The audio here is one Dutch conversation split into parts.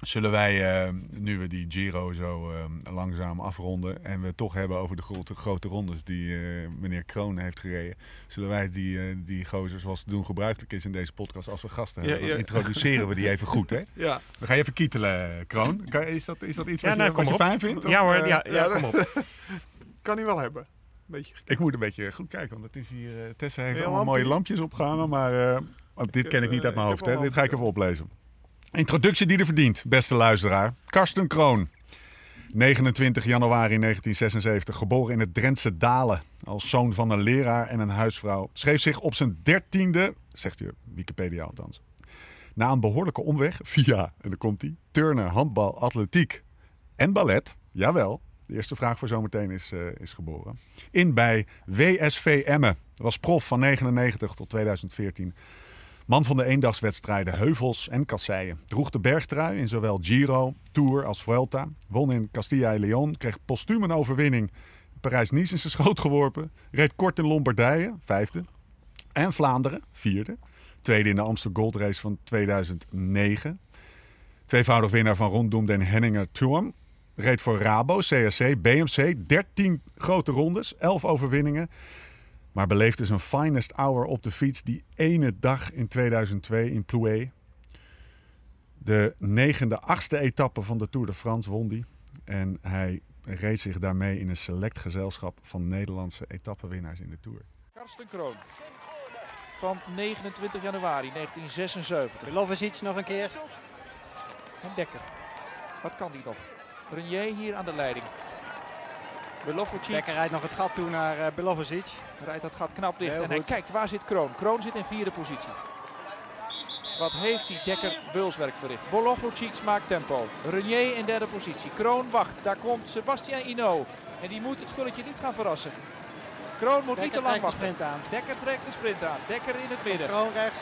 Zullen wij, eh, nu we die Giro zo eh, langzaam afronden en we het toch hebben over de grote, grote rondes die eh, meneer Kroon heeft gereden, zullen wij die, eh, die gozer zoals het doen gebruikelijk is in deze podcast als we gasten hebben, Ja, dan ja. introduceren we die even goed, hè? Ja. We gaan je even kietelen, Kroon. Kan- Is dat, is dat iets Ja, wat nou, je, kom wat je fijn vindt? Ja hoor, ja, ja, ja, kom op. Kan hij wel hebben. Beetje Ik moet een beetje goed kijken, want het is hier. Tessa heeft Heel allemaal mooie lampje. lampjes opgehangen, maar eh, oh, dit ken ik niet uit mijn hoofd. Hè. Dit ga ik even oplezen. Introductie die er verdient, beste luisteraar. Karsten Kroon. 29 januari 1976, geboren in het Drentse Dalen. Als zoon van een leraar en een huisvrouw. Schreef zich op zijn dertiende, zegt je Wikipedia althans. Na een behoorlijke omweg via, en dan komt hij, turnen, handbal, atletiek en ballet. Jawel, de eerste vraag voor zometeen is, eh, is geboren. In bij WSV Emmen. Was prof van 99 tot 2014. Man van de eendagswedstrijden Heuvels en Kasseien. Droeg de bergtrui in zowel Giro, Tour als Vuelta. Won in Castilla y León. Kreeg postuum een overwinning. Parijs-Nice in zijn schoot geworpen. Reed kort in Lombardije, vijfde. En Vlaanderen, vierde. Tweede in de Amsterdam Gold Race van 2009. Tweevoudig winnaar van Rondoem den Henninger Tour. Reed voor Rabo, CSC, BMC. 13 grote rondes, 11 overwinningen. Maar beleefde zijn finest hour op de fiets die ene dag in 2002 in Plouay. De negende, achtste etappe van de Tour de France won die. En hij reed zich daarmee in een select gezelschap van Nederlandse etappenwinnaars in de Tour. Karsten Kroon. Van 29 januari 1976. Milovovic nog een keer. En Dekker. Wat kan die nog? Renier hier aan de leiding. Belovovic Dekker rijdt nog het gat toe naar uh, rijdt dat gat knap dicht. Heel en hij kijkt, waar zit Kroon? Kroon zit in vierde positie. Wat heeft die Dekker beulswerk verricht? Bolovovic maakt tempo. Renier in derde positie. Kroon wacht. Daar komt Sebastian Ino. En die moet het spulletje niet gaan verrassen. Kroon moet niet te lang trekt de wachten. sprint aan. Dekker trekt de sprint aan. Dekker in het midden. Kroon rechts.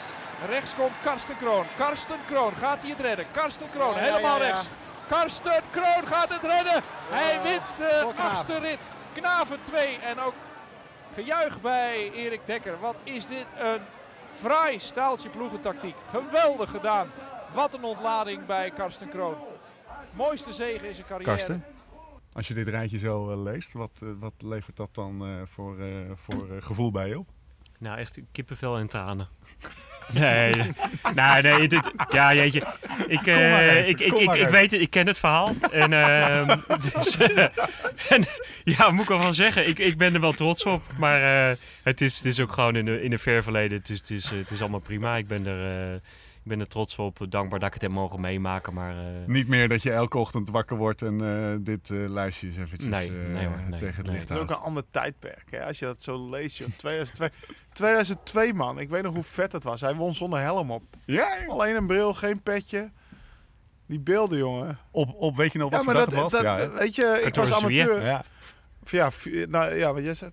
Rechts komt Karsten Kroon. Karsten Kroon gaat hij het redden. Karsten Kroon ja, helemaal ja, ja. rechts. Karsten Kroon gaat het redden. Hij wint de achtste rit. Knaven 2 en ook gejuich bij Erik Dekker. Wat is dit een fraai staaltje ploegentactiek. Geweldig gedaan. Wat een ontlading bij Karsten Kroon. Mooiste zegen in zijn carrière. Karsten, als je dit rijtje zo eh, leest, wat, eh, wat levert dat dan eh, voor, eh, voor gevoel bij je op? Nou, echt kippenvel en tranen. Nee, nee, nee, nee dit, ja, jeetje. Ik, eh, even, ik, ik, ik, ik weet het, ik ken het verhaal. En, ehm, dus, eh, en ja, moet ik wel van zeggen, ik, ik ben er wel trots op. Maar eh, het, is, het is ook gewoon in de, in de ver verleden. Het is, het, is, het is allemaal prima. Ik ben er, ik ben er trots op. Dankbaar dat ik het heb mogen meemaken. Maar eh, Niet meer dat je elke ochtend wakker wordt en eh, dit eh, lijstje eens eventjes Nee, eh, nee hoor, nee, tegen het nee. licht Het is ook een ander tijdperk. Hè? Als je dat zo leest, joh. 2002, 2002 man. Ik weet nog hoe vet het was. Hij won zonder helm op. Ja, joh. Alleen een bril, geen petje. Die beelden, jongen. op, op, weet je nog wat ja, maar dat, was? dat, ja, weet je, ik was 14 amateur. ja. Ja, nou, ja, wat jij zegt.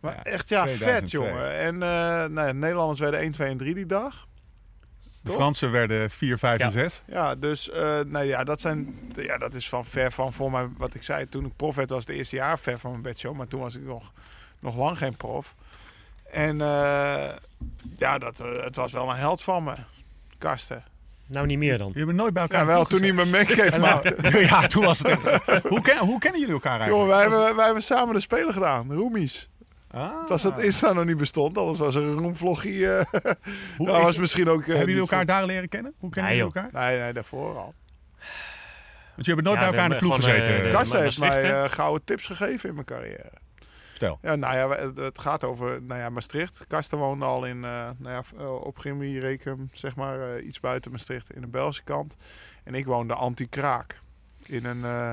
Maar Ja, echt, ja, vet, 2002. jongen. En eh nou ja, Nederlanders werden 1, 2 en 3 die dag. De? Fransen werden 4, 5 en Ja. 6. Ja, dus eh, nou ja, dat, zijn, ja, dat is van ver van voor mij wat ik zei. Toen ik prof werd was het eerste jaar ver van mijn bedshow. Maar toen was ik nog, nog lang geen prof. En eh, ja, dat, eh, het was wel een held van me. Karsten. nou niet meer dan. Je bent nooit bij elkaar Ja, wel toen hij me meegeeft. Maar ja, toen was het echt. hoe, ken, hoe kennen jullie elkaar eigenlijk? jongen, wij hebben, wij hebben samen de spelen gedaan. Roemies. Ah. Het was dat Insta nog niet bestond. Anders was er een roemvloggie. eh dat is- was misschien ook... eh, hebben jullie elkaar daar leren kennen? Hoe kennen Nee, jullie elkaar? Nee, nee, daarvoor al. Want je hebt nooit Ja, bij elkaar in de ploeg gezeten. eh, Karsten heeft mij eh, gouden tips gegeven in mijn carrière. Vertel. Ja, nou ja, het, het gaat over nou ja, Maastricht. Karsten woonde al in, eh, nou ja, eh, op Gimli, Rekum, zeg maar, eh, iets buiten Maastricht, in de Belgische kant. En ik woonde anti-kraak, in een, eh,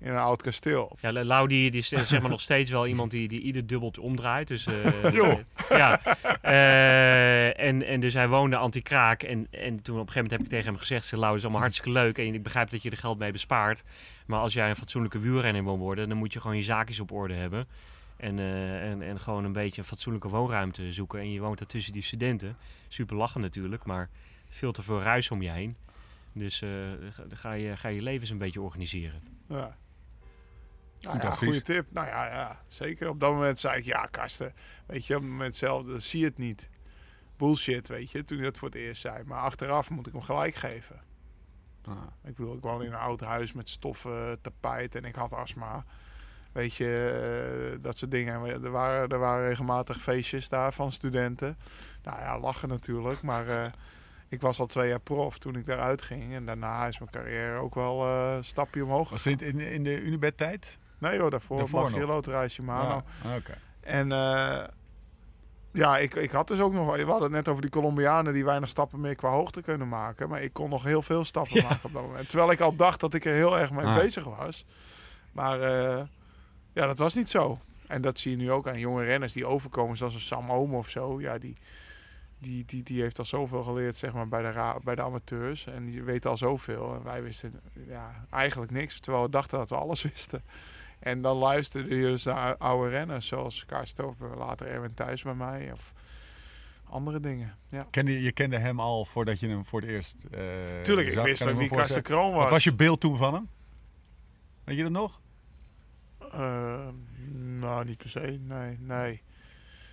in een oud kasteel. Ja, Lau die, die is eh, zeg maar nog steeds wel iemand die, die ieder dubbeltje omdraait. Dus, eh, Joh. Ja. Eh, en, en dus hij woonde anti-kraak. En, en toen op een gegeven moment heb ik tegen hem gezegd... "Zeg, Lau, is allemaal hartstikke leuk. En ik begrijp dat je er geld mee bespaart. Maar als jij een fatsoenlijke wielrenner wil worden... dan moet je gewoon je zaakjes op orde hebben. En, eh, en, en gewoon een beetje een fatsoenlijke woonruimte zoeken. En je woont daar tussen die studenten. Super lachen natuurlijk, maar veel te veel ruis om je heen. Dus eh, ga- ga, je, ga je levens een beetje organiseren. Ja. Nou ja, goede tip. Nou ja, ja, zeker. Op dat moment zei ik, ja, Karsten, weet je, op het moment zelf, dan zie je het niet. Bullshit, weet je, toen hij dat voor het eerst zei. Maar achteraf moet ik hem gelijk geven. Ah. Ik bedoel, ik woon in een oud huis met stoffen, tapijt en ik had astma. Weet je, eh, dat soort dingen. En Er waren, er waren regelmatig feestjes daar van studenten. Nou ja, lachen natuurlijk. Maar eh, ik was al twee jaar prof toen ik daaruit ging. En daarna is mijn carrière ook wel eh, een stapje omhoog. Was het in, in de Unibed-tijd? Nee hoor, daarvoor, Daarvoor daarvoor nog? Magillo, Reisje Mano. Ah, Oké. En eh, ja, ik, ik had dus ook nog... We hadden het net over die Colombianen die weinig stappen meer qua hoogte kunnen maken. Maar ik kon nog heel veel stappen maken op dat moment. Terwijl ik al dacht dat ik er heel erg mee Ah. bezig was. Maar eh, ja, dat was niet zo. En dat zie je nu ook aan jonge renners die overkomen zoals een Sam Oom of zo. Ja, die, die, die, die heeft al zoveel geleerd zeg maar, bij, de bij de amateurs. En die weet al zoveel. En wij wisten ja, eigenlijk niks. Terwijl we dachten dat we alles wisten. En dan luisterde je dus naar oude renners zoals Kaar Stover, later Erwin Thuis bij mij. Of andere dingen. Ja. Kende, je- je kende hem al voordat je hem voor het eerst eh Tuurlijk, ik wist ook wie. Karsten Kroon was. Wat was je beeld toen van hem? Weet je dat nog? Eh, nou, niet per se. Nee, nee.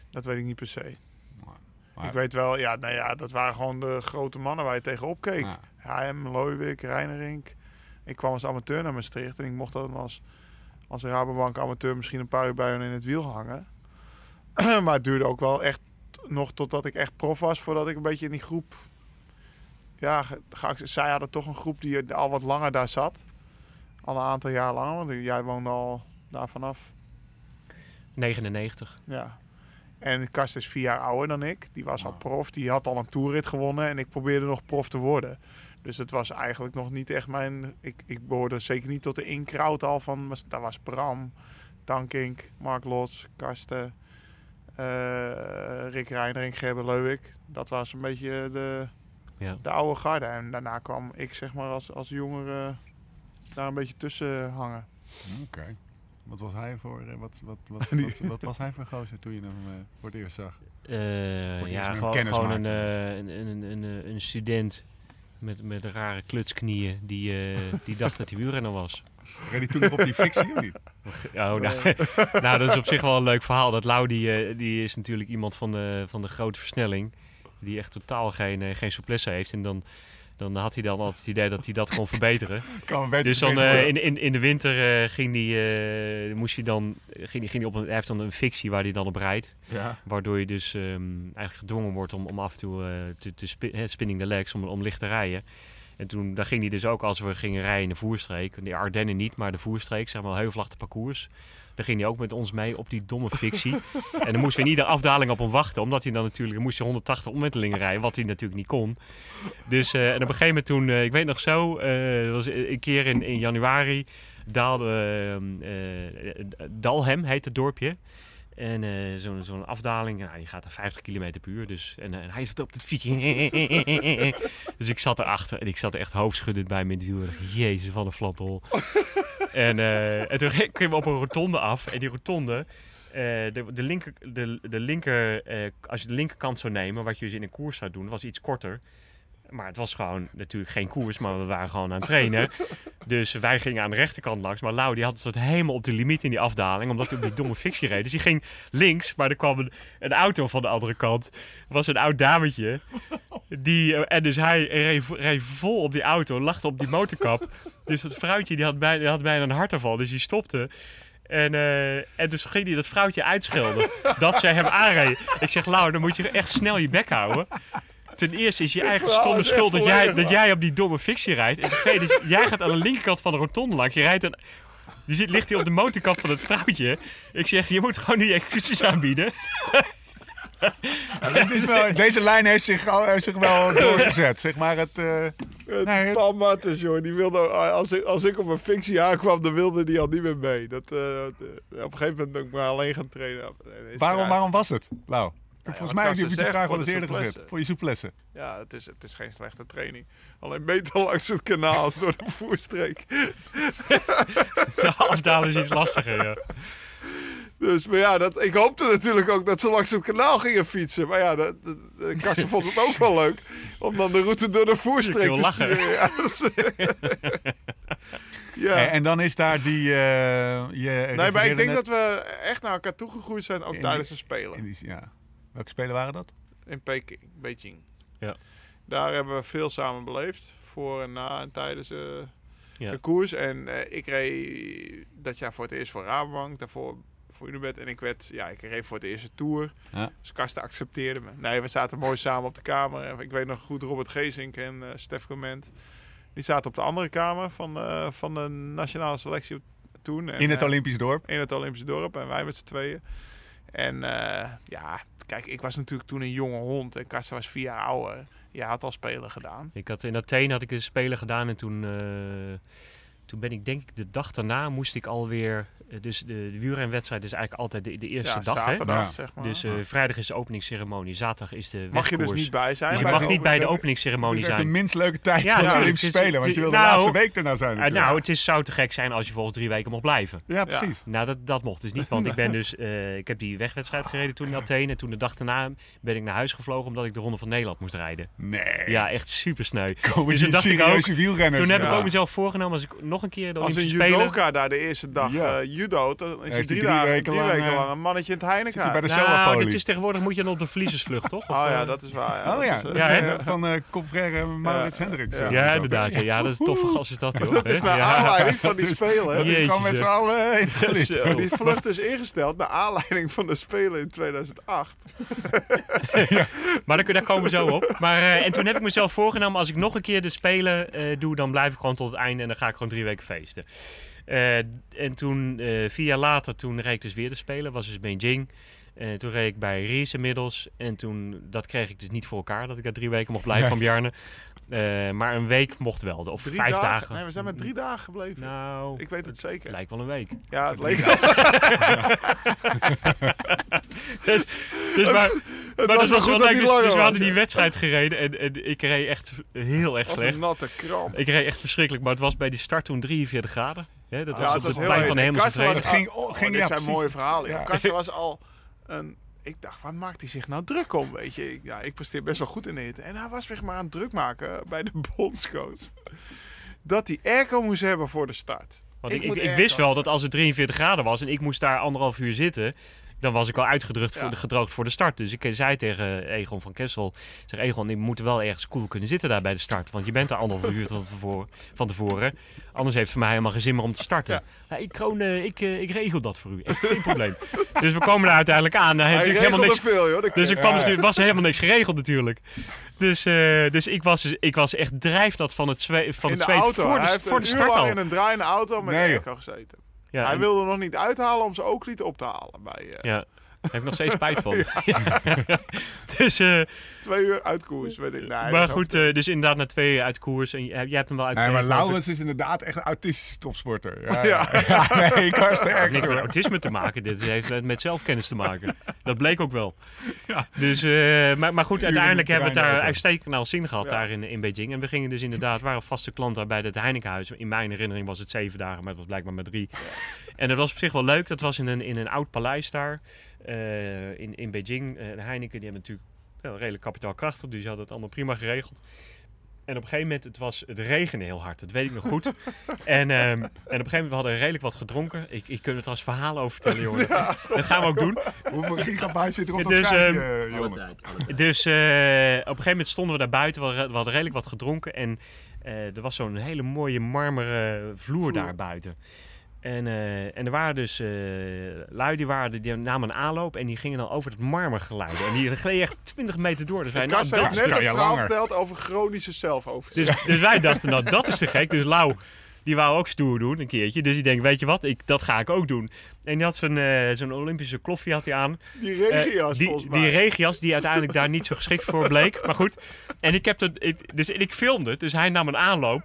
Dat weet ik niet per se. Maar- Ik weet wel, ja, nou ja, dat waren gewoon de grote mannen waar je tegenop keek. Ja. Ja. hem, Looiwik, Reinerink. Ik kwam als amateur naar Maastricht en ik mocht dan als, als Rabobank amateur misschien een paar uur bij in het wiel hangen. maar het duurde ook wel echt nog totdat ik echt prof was, voordat ik een beetje in die groep... Ja, ge- ga ik- zij hadden toch een groep die al wat langer daar zat. Al een aantal jaar langer, want jij woonde al daar vanaf. 99. Ja. En Kast is vier jaar ouder dan ik. Die was al prof. Die had al een toerrit gewonnen. En ik probeerde nog prof te worden. Dus het was eigenlijk nog niet echt mijn... Ik, ik behoorde zeker niet tot de inkraut al van... Daar was Bram, Tankink, Mark Lots, Karsten... eh, Rick Reinering, Gerber Leuwik. Dat was een beetje de, Ja. de oude garde. En daarna kwam ik zeg maar als, als jongere daar een beetje tussen hangen. Oké. Wat was hij voor, eh, wat, wat, wat, wat, wat was hij voor gozer toen je hem eh, voor het eerst zag? Eh, het eerst ja, gewoon, kennis gewoon eh, een, een, een, een student met, met rare klutsknieën die, eh, die dacht dat hij wielrenner was. Reed hij toen nog op die fictie of niet? Oh, nou, nou, dat is op zich wel een leuk verhaal. Dat Lau, die, eh, die is natuurlijk iemand van de, van de grote versnelling. Die echt totaal geen, eh, geen souplesse heeft. En dan, dan had hij dan altijd het idee dat hij dat kon verbeteren. Kan me beter Dus dan, eh, in, in, in de winter eh, ging hij, eh, moest hij dan, ging hij, ging hij op een, hij heeft dan een fictie waar hij dan op rijdt. Ja. Waardoor je dus ehm, eigenlijk gedwongen wordt om, om af en toe te, te spi- spinning the legs, om, om licht te rijden. En toen daar ging hij dus ook als we gingen rijden in de voerstreek. De Ardennen niet, maar de voerstreek, zeg maar een heuvelachtig parcours. Daar ging hij ook met ons mee op die domme fictie. en dan moesten we in iedere afdaling op hem wachten. Omdat hij dan natuurlijk, dan moest je 180 omwentelingen rijden. Wat hij natuurlijk niet kon. Dus eh, en op een gegeven moment toen, eh, ik weet nog zo, eh, dat was een keer in, in januari. Daalde, eh, eh, Dalhem heet het dorpje. En eh, zo'n zo'n afdaling, nou, je gaat er 50 km per uur. Dus, en, eh, en hij zat op het fietsje. dus ik zat erachter en ik zat er echt hoofdschuddend bij het wiel. Jezus, van een flapdol. en, eh, en toen kwamen we op een rotonde af. En die rotonde, de, de linker, de, de linker als je de linkerkant zou nemen, wat je dus in een koers zou doen, was iets korter. Maar het was gewoon natuurlijk geen koers, maar we waren gewoon aan het trainen. Dus wij gingen aan de rechterkant langs. Maar Lau die had het soort helemaal op de limiet in die afdaling. Omdat hij op die domme fictie reed. Dus die ging links. Maar er kwam een, een auto van de andere kant. Was een oud dametje. Die, eh, en dus hij reed, reed vol op die auto. Lachte op die motorkap. Dus dat vrouwtje die had, bij, die had bijna een hartaanval. Dus die stopte. En, eh, en dus ging hij dat vrouwtje uitschelden. dat zij hem aanreed. Ik zeg, Lau, dan moet je echt snel je bek houden. Ten eerste is je eigen stomme schuld dat jij, dat jij op die domme fictie rijdt. En ten tweede is, jij gaat aan de linkerkant van de rotonde langs. Je rijdt een... Je zit, ligt hier op de motorkap van het vrouwtje. Ik zeg, je moet gewoon nu excuses aanbieden. Ja, dit is wel, deze lijn heeft zich, al- heeft zich wel doorgezet. Zeg maar het, eh, Het Nee, joh, die wilde, als, ik, als ik op een fictie aankwam, dan wilde die al niet meer mee. Dat, eh, op een gegeven moment ben ik maar alleen gaan trainen. Waarom, waarom was het, Lau? Ja, Volgens mij heb je die vraag wel eens de eerder gezet. Voor je souplesse. Ja, het is, het is geen slechte training. Alleen beter langs het kanaal als door de voerstreek. De afdalen is iets lastiger, ja. Dus, maar ja, dat, ik hoopte natuurlijk ook dat ze langs het kanaal gingen fietsen. Maar ja, de Karsten vond het ook wel leuk om dan de route door de voerstreek te lachen. sturen. Ja, dat ja. En, en dan is daar die... eh je nee, maar ik denk net- dat we echt naar elkaar toegegroeid zijn, ook tijdens de in Spelen. die- ja. Welke spelen waren dat? In Peking, Beijing. Ja. Daar hebben we veel samen beleefd. voor en na en tijdens eh, Ja. de koers. En eh, ik reed dat jaar voor het eerst voor Rabobank, daarvoor voor Unibet. En ik werd, ja, ik reed voor het eerste Tour. Ja. Dus Karsten accepteerde me. Nee, we zaten mooi samen op de kamer. En ik weet nog goed Robert Geesink en eh Stef Clement. Die zaten op de andere kamer van, eh, van de nationale selectie toen. En, In het Olympisch dorp. in het Olympische dorp en wij met z'n tweeën. En eh, ja, kijk, ik was natuurlijk toen een jonge hond en Karsten was vier jaar ouder. Je had al spelen gedaan. Ik had in Athene had ik een spelen gedaan en toen, eh, toen ben ik denk ik de dag daarna moest ik alweer. Eh, Dus de, de wielrenwedstrijd is eigenlijk altijd de, de eerste ja, dag. Hè? zaterdag, Ja. zeg maar. Dus eh, vrijdag is de openingsceremonie, zaterdag is de mag je dus wegkoers. niet bij zijn. Dus je mag niet bij de opening- Het openingsceremonie is echt de zijn. minst leuke tijd Ja, van de. Olympische Het Spelen. Want je wil de nou, laatste week erna zijn. Eh, nou, het is, zou te gek zijn als je volgens drie weken mocht blijven. ja, precies. Nou, dat, dat mocht dus niet. Want ik ben dus, eh, ik heb die wegwedstrijd gereden toen in Athene. En toen de dag daarna ben ik naar huis gevlogen omdat ik de Ronde van Nederland moest rijden. Nee. Ja, echt super sneu. Komen Dus die toen dacht ik serieuze wielrenners. Toen heb ik ook mezelf voorgenomen als ik nog een keer de Als een Olympische Spelen... judoka daar de eerste dag judo, dan is hij drie, weken drie lang, weken eh, lang een mannetje in het Heineken. hij bij de Nou, dit is tegenwoordig moet je dan op de verliezersvlucht, toch? Of, Oh ja, eh, dat is waar. Ja. Oh ja, eh, Ja, hè? van uh, Confrère Maurits Ja. Hendricks. Ja. inderdaad. Ja, ja, dat is een toffe gast is dat, joh. Dat is naar Ja. aanleiding van die spelen. Jeetje, gewoon met z'n allen. Die vlucht is ingesteld naar aanleiding van de Spelen in 2008. Maar daar, daar komen we zo op. Maar, eh, en toen heb ik mezelf voorgenomen, als ik nog een keer de Spelen eh, doe, dan blijf ik gewoon tot het einde en dan ga ik gewoon drie weken feesten. Eh, en toen, eh, vier jaar later, toen reed ik dus weer de Spelen, was dus Beijing. Eh, toen reed ik bij Ries inmiddels. En toen, dat kreeg ik dus niet voor elkaar, dat ik daar drie weken mocht blijven van Bjarne. Eh, maar een week mocht wel, of Drie vijf dagen? dagen. Nee, we zijn met drie dagen gebleven. Nou, ik weet het zeker. lijkt wel een week. Ja, het leek wel. Dus, dus maar, maar was wel was goed dat Dus, langer dus we was, hadden die wedstrijd gereden en, en ik reed echt heel erg Als slecht. een natte krant. Ik reed echt verschrikkelijk, maar het was bij die start toen 43 graden. Hè, dat Ja, was het op was het heel plein van was Vrede. ging- oh, dit ja, zijn precies. mooie verhalen. Ja. Ja. Was al een... Ik dacht, waar maakt hij zich nou druk om, weet je? Ik, ja, ik presteer best wel goed in de hitte. En hij was zich maar aan het druk maken bij de bondscoach. Dat hij airco moest hebben voor de start. Want ik, ik, wist wel dat als het 43 graden was en ik moest daar anderhalf uur zitten, dan was ik al uitgedrukt voor Ja. de, gedroogd voor de start. Dus ik zei tegen Egon van Kessel, ik zeg Egon, ik moet wel ergens cool kunnen zitten daar bij de start. Want je bent daar anderhalf uur van tevoren, van tevoren. Anders heeft het voor mij helemaal geen zin meer om te starten. Ja. Ja, ik, Kroon, eh, ik, eh, ik regel dat voor u. Echt geen probleem. dus we komen daar uiteindelijk aan. Hij Hij natuurlijk helemaal niks veel, joh. Dat Dus ik kwam Ja. natuurlijk, was er helemaal niks geregeld natuurlijk. Dus, eh, dus, ik, was, dus ik was echt drijfnat van het, zwe van in het de zweet auto. voor hij de, heeft voor een de start al. in een draaiende auto met Nee, airco gezeten. Ja, hij en- wilde nog niet uithalen om zijn ooklied op te halen. Bij eh, Ja, daar heb ik nog steeds spijt van. dus, eh, twee uur uit koers, weet ik. Nee, maar goed, eh, dus inderdaad na twee uur uit koers. En jij, jij hebt hem wel Nee, uitgereden. maar ik. Laurens is inderdaad echt een autistische topsporter. Ja, Ja. ja. ja nee, Karsten Het heeft echt. niks met autisme te maken. Dit heeft met- met zelfkennis te maken. Dat bleek ook wel. Dus, eh, maar, maar goed, uiteindelijk in de hebben we het daar uitstekend naar ons zin gehad Ja. daar in, in Beijing. En we gingen dus inderdaad, waren vaste klanten daar bij het Heinekenhuis. In mijn herinnering was het zeven dagen, maar het was blijkbaar maar drie. En dat was op zich wel leuk. Dat was in een, in een oud paleis daar eh, in, in Beijing. Eh, Heineken, die hebben natuurlijk wel redelijk kapitaalkrachtig, dus die hadden het allemaal prima geregeld. En op een gegeven moment, het, was, het regende heel hard, dat weet ik nog goed. en, ehm, en op een gegeven moment, we hadden redelijk wat gedronken. Ik, ik kan het als verhalen over vertellen, jongen. dat gaan we ook doen. Hoeveel gigabyte zit er op dat Dus, ehm, eh, jongen? Dus eh, op een gegeven moment stonden we daar buiten. We hadden, we hadden redelijk wat gedronken. En eh, er was zo'n hele mooie marmeren vloer, Vloer. daar buiten. En, eh, en er waren dus eh lui die, waren, die namen een aanloop en die gingen dan over het marmer glijden. En die gleden echt 20 meter door. Dus wij, nou, dat heeft net een verhaal verteld over chronische zelfoverzicht. dus, dus wij dachten, nou dat is te gek. Dus Lau, die wou ook stoer doen een keertje. Dus die denkt, weet je wat, ik, dat ga ik ook doen. En die had zo'n zo'n Olympische kloffie had hij aan. die regenjas, die, volgens mij. Die regenjas die uiteindelijk daar niet zo geschikt voor bleek. Maar goed. En ik heb het, ik, dus ik filmde het. Dus hij nam een aanloop.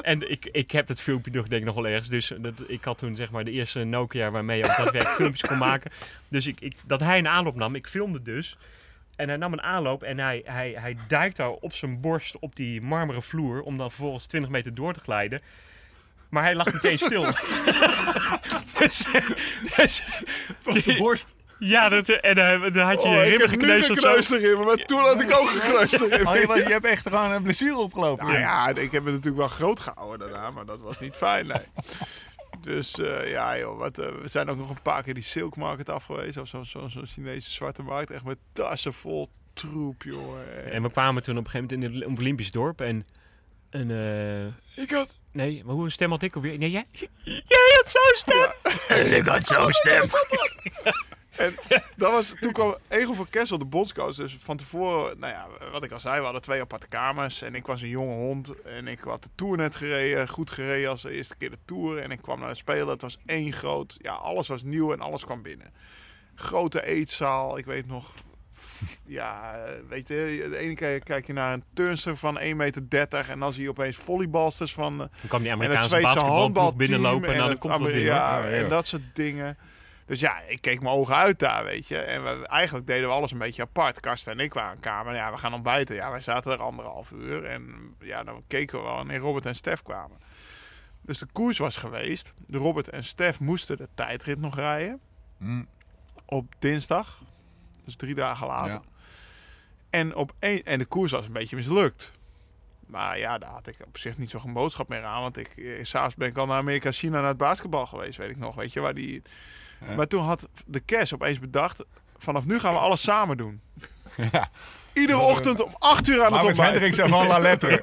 En ik, ik heb het filmpje nog, denk ik nog wel ergens. Dus dat, ik had toen zeg maar de eerste Nokia waarmee je ook daadwerkelijk filmpjes kon maken. Dus ik, ik, dat hij een aanloop nam. Ik filmde dus. En hij nam een aanloop en hij, hij, hij duikt daar op zijn borst op die marmeren vloer. Om dan vervolgens 20 meter door te glijden. Maar hij lag meteen stil. dus, dus, Op de borst. Ja, dat, en eh, dan had je Oh, je ik ribben heb nu gekneusd of zo. erin, maar toen had ik ook gekneusd erin. Oh, je, was- je hebt echt gewoon een blessure opgelopen. Nou ja, ik heb het natuurlijk wel groot gehouden daarna, maar dat was niet fijn, nee. Dus eh, ja, joh, wat, eh, we zijn ook nog een paar keer die Silk Market af geweest. Of zo'n zo, zo'n Chinese zwarte markt. Echt met tassen vol troep, joh. En we kwamen toen op een gegeven moment in het Olympisch dorp. En een... eh, Ik had... nee, maar hoe een stem had ik alweer? Nee, jij, jij had zo'n stem! ik had zo'n stem! Dat was, toen kwam Egel van Kessel, de bondscoach. Dus van tevoren, nou ja, wat ik al zei, we hadden twee aparte kamers. En ik was een jonge hond. En ik had de Tour net gereden. Goed gereden als de eerste keer de Tour. En ik kwam naar de Spelen. Het was één groot... Ja, alles was nieuw en alles kwam binnen. Grote eetzaal. Ik weet nog... Ja, weet je, de ene keer kijk je naar een turnster van 1,30 meter. En dan zie je opeens volleybalsters van... Dan kwam die en het Amerikaanse Zweedse handbalteam. binnenlopen en, en dan het komt er binnen. ja. Ja, en dat soort dingen. Dus ja, ik keek mijn ogen uit daar, weet je. En we, eigenlijk deden we alles een beetje apart. Karsten en ik waren kamer. Ja, we gaan ontbijten. Ja, wij zaten er anderhalf uur. En ja, dan keken we wel wanneer Robert en Stef kwamen. Dus de koers was geweest. De Robert en Stef moesten de tijdrit nog rijden. Hm. Op dinsdag. Dus drie dagen later. Ja. En, op één, en de koers was een beetje mislukt. Maar ja, daar had ik op zich niet zo'n boodschap meer aan. Want ik, eh, s'avonds ben ik al naar Amerika, China, naar het basketbal geweest, weet ik nog. Weet je, waar die... Ja. Maar toen had de Cash opeens bedacht, vanaf nu gaan we alles samen doen. Ja. Iedere ochtend om 8 uur aan het ontbijt. Hendricks en Van La Lettre.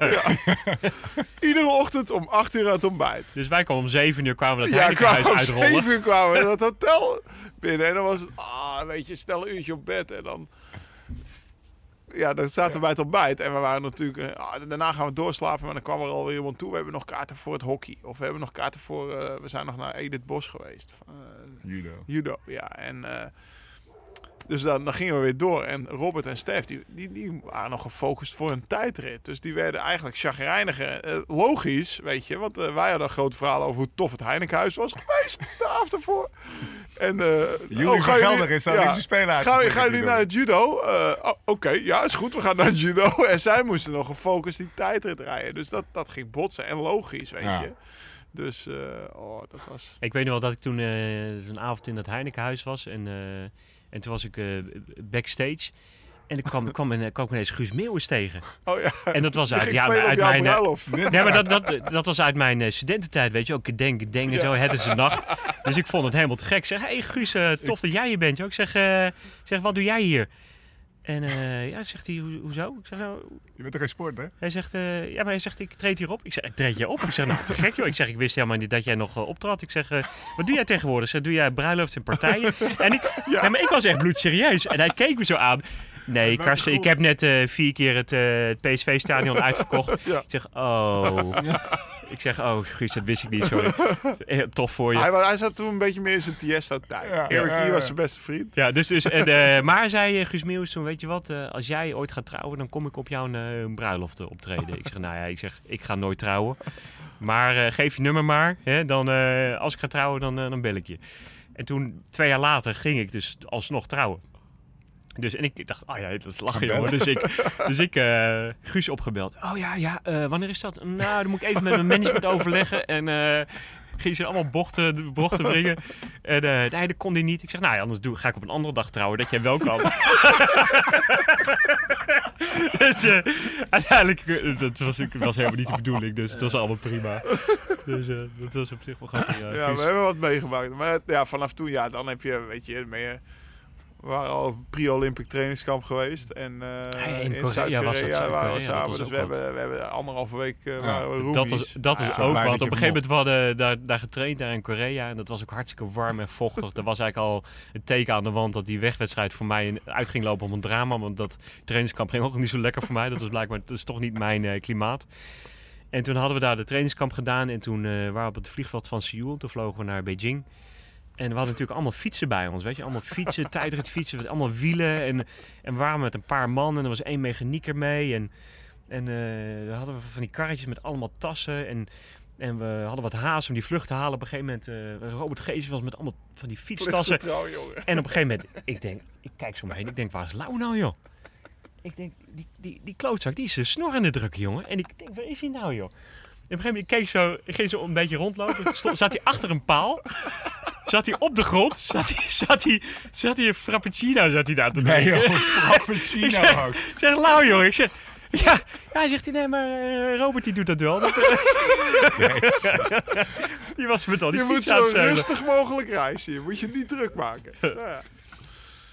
Iedere ochtend om 8 uur aan het ontbijt. Dus wij kwamen om 7 uur kwamen we dat Ja, Heinekenhuis kwamen om uitrollen. 7 uur kwamen we dat hotel binnen. En dan was het, ah, weet je, stel een uurtje op bed. En dan, ja, dan zaten we bij het ontbijt. En we waren natuurlijk, eh, ah, daarna gaan we doorslapen. Maar dan kwam er alweer iemand toe. We hebben nog kaarten voor het hockey. Of we hebben nog kaarten voor, eh, we zijn nog naar Edith Bos geweest. Van, eh, Judo. judo, ja. En, dus dan, dan gingen we weer door. En Robert en Stef, die, die, die waren nog gefocust voor een tijdrit. Dus die werden eigenlijk chagrijniger. Eh, logisch, weet je. Want eh, wij hadden een groot verhaal over hoe tof het Heinekenhuis was geweest. De avond ervoor. En, eh Jullie oh, gaan jullie- is daar ja. Spelen Gaan, gaan jullie naar het judo? Eh, oh, Oké, ja, is goed. We gaan naar het judo. En zij moesten nog gefocust die tijdrit rijden. Dus dat, dat ging botsen. En logisch, weet Ja. je. Dus, eh, oh, dat was... Ik weet nog wel dat ik toen eh een avond in dat Heinekenhuis was. En, eh, en toen was ik eh, backstage. En ik kwam, kwam, en, kwam ik ineens Guus Meeuwis tegen. Oh ja, En dat was uit, ja, uit mijn... eh. Nee, maar dat, dat, dat was uit mijn eh, studententijd, weet je ook. Denk, denk en zo, het is een nacht. Dus ik vond het helemaal te gek. Ik zeg, hey Guus, tof dat jij hier bent. joh. Ik zeg, ik zeg, wat doe jij hier? En eh, ja, zegt hij, "Hoe- hoezo? Ik zeg, nou, Je bent toch geen sport, hè? hij zegt, eh, ja, maar hij zegt, ik treed hierop. Ik zeg, treed jij op? Ik zeg, nou, te gek joh. Ik zeg, ik wist helemaal niet dat jij nog eh, optrad. Ik zeg, eh, wat doe jij tegenwoordig? Zeg, doe jij bruiloft en partijen? en ik, ja. maar ik was echt bloedserieus. En hij keek me zo aan. Nee, Karsten, ik heb net eh, vier keer het, eh, het PSV-stadion uitverkocht. Ja. Ik zeg, oh. Ik zeg, oh, Guus, dat wist ik niet, sorry. Eh, Tof voor je. Hij, hij zat toen een beetje meer in zijn Tiesto-tijd. Ja, Eric ja, Lee ja. was zijn beste vriend. Ja, dus, dus en, eh, maar zei eh, Guus Meeuwis toen, weet je wat, eh, als jij ooit gaat trouwen, dan kom ik op jouw eh, bruiloft optreden. ik zeg, nou ja, ik zeg, ik ga nooit trouwen. Maar eh, geef je nummer maar, hè, dan, eh, als ik ga trouwen, dan, dan bel ik je. En toen, twee jaar later, ging ik dus alsnog trouwen. Dus, en ik dacht, oh ja, dat is lachen, jongen. Dus ik, dus ik eh, Guus opgebeld. Oh ja, ja, eh, wanneer is dat? Nou, dan moet ik even met mijn management overleggen. En eh ging ze allemaal bochten, bochten brengen. En nee, dat kon hij niet. Ik zeg, nou ja, anders doe, ga ik op een andere dag trouwen, dat jij wel kan. dus uiteindelijk, dat was, was helemaal niet de bedoeling. Dus het was allemaal prima. Dus dat was op zich wel grappig. Ja, Ja, Guus. we hebben wat meegemaakt. Maar ja, vanaf toen, ja, dan heb je, weet je, meer... We waren al op pre-Olympic trainingskamp geweest. En eh, Ja, in in, Zuid-Korea waren we samen. Dus we hebben, we hebben anderhalve week uh, waren we Dat was, dat is ook wat. Op een gegeven moment we hadden daar, daar getraind daar in Korea. En dat was ook hartstikke warm en vochtig. Er was eigenlijk al een teken aan de wand dat die wegwedstrijd voor mij uit ging lopen om een drama. Want dat trainingskamp ging ook niet zo lekker voor mij. Dat was blijkbaar dat is toch niet mijn eh, klimaat. En toen hadden we daar de trainingskamp gedaan. En toen eh, waren we op het vliegveld van Seoul. Toen vlogen we naar Beijing. En we hadden natuurlijk allemaal fietsen bij ons, weet je. Allemaal fietsen, tijdrit fietsen, met allemaal wielen. En, en we waren met een paar man en er was één mechanieker mee. En, en eh, dan hadden we van die karretjes met allemaal tassen. En, en we hadden wat haast om die vlucht te halen. Op een gegeven moment, eh Robert Gees was met allemaal van die fietstassen. Trouw. En op een gegeven moment, ik denk, ik kijk zo heen. Ik denk, waar is Lau nou, joh? Ik denk, die, die, die klootzak, die is snor aan het drukken, jongen. En ik denk, waar is hij nou, joh? Een gegeven moment, keek zo, ging zo een beetje rondlopen. Stond, zat hij achter een paal. Zat hij op de grond. Zat hij, zat hij, zat hij een frappuccino zat hij daar te Nee, drinken. joh. Frappuccino Ik zeg- ook. Ik zeg, Lau, joh. Ik zeg, ja, ja, zegt hij, nee, maar eh, Robert die doet dat wel. Dat, die was met al die Je moet zo rustig mogelijk reizen. Je moet je niet druk maken. Nou ja.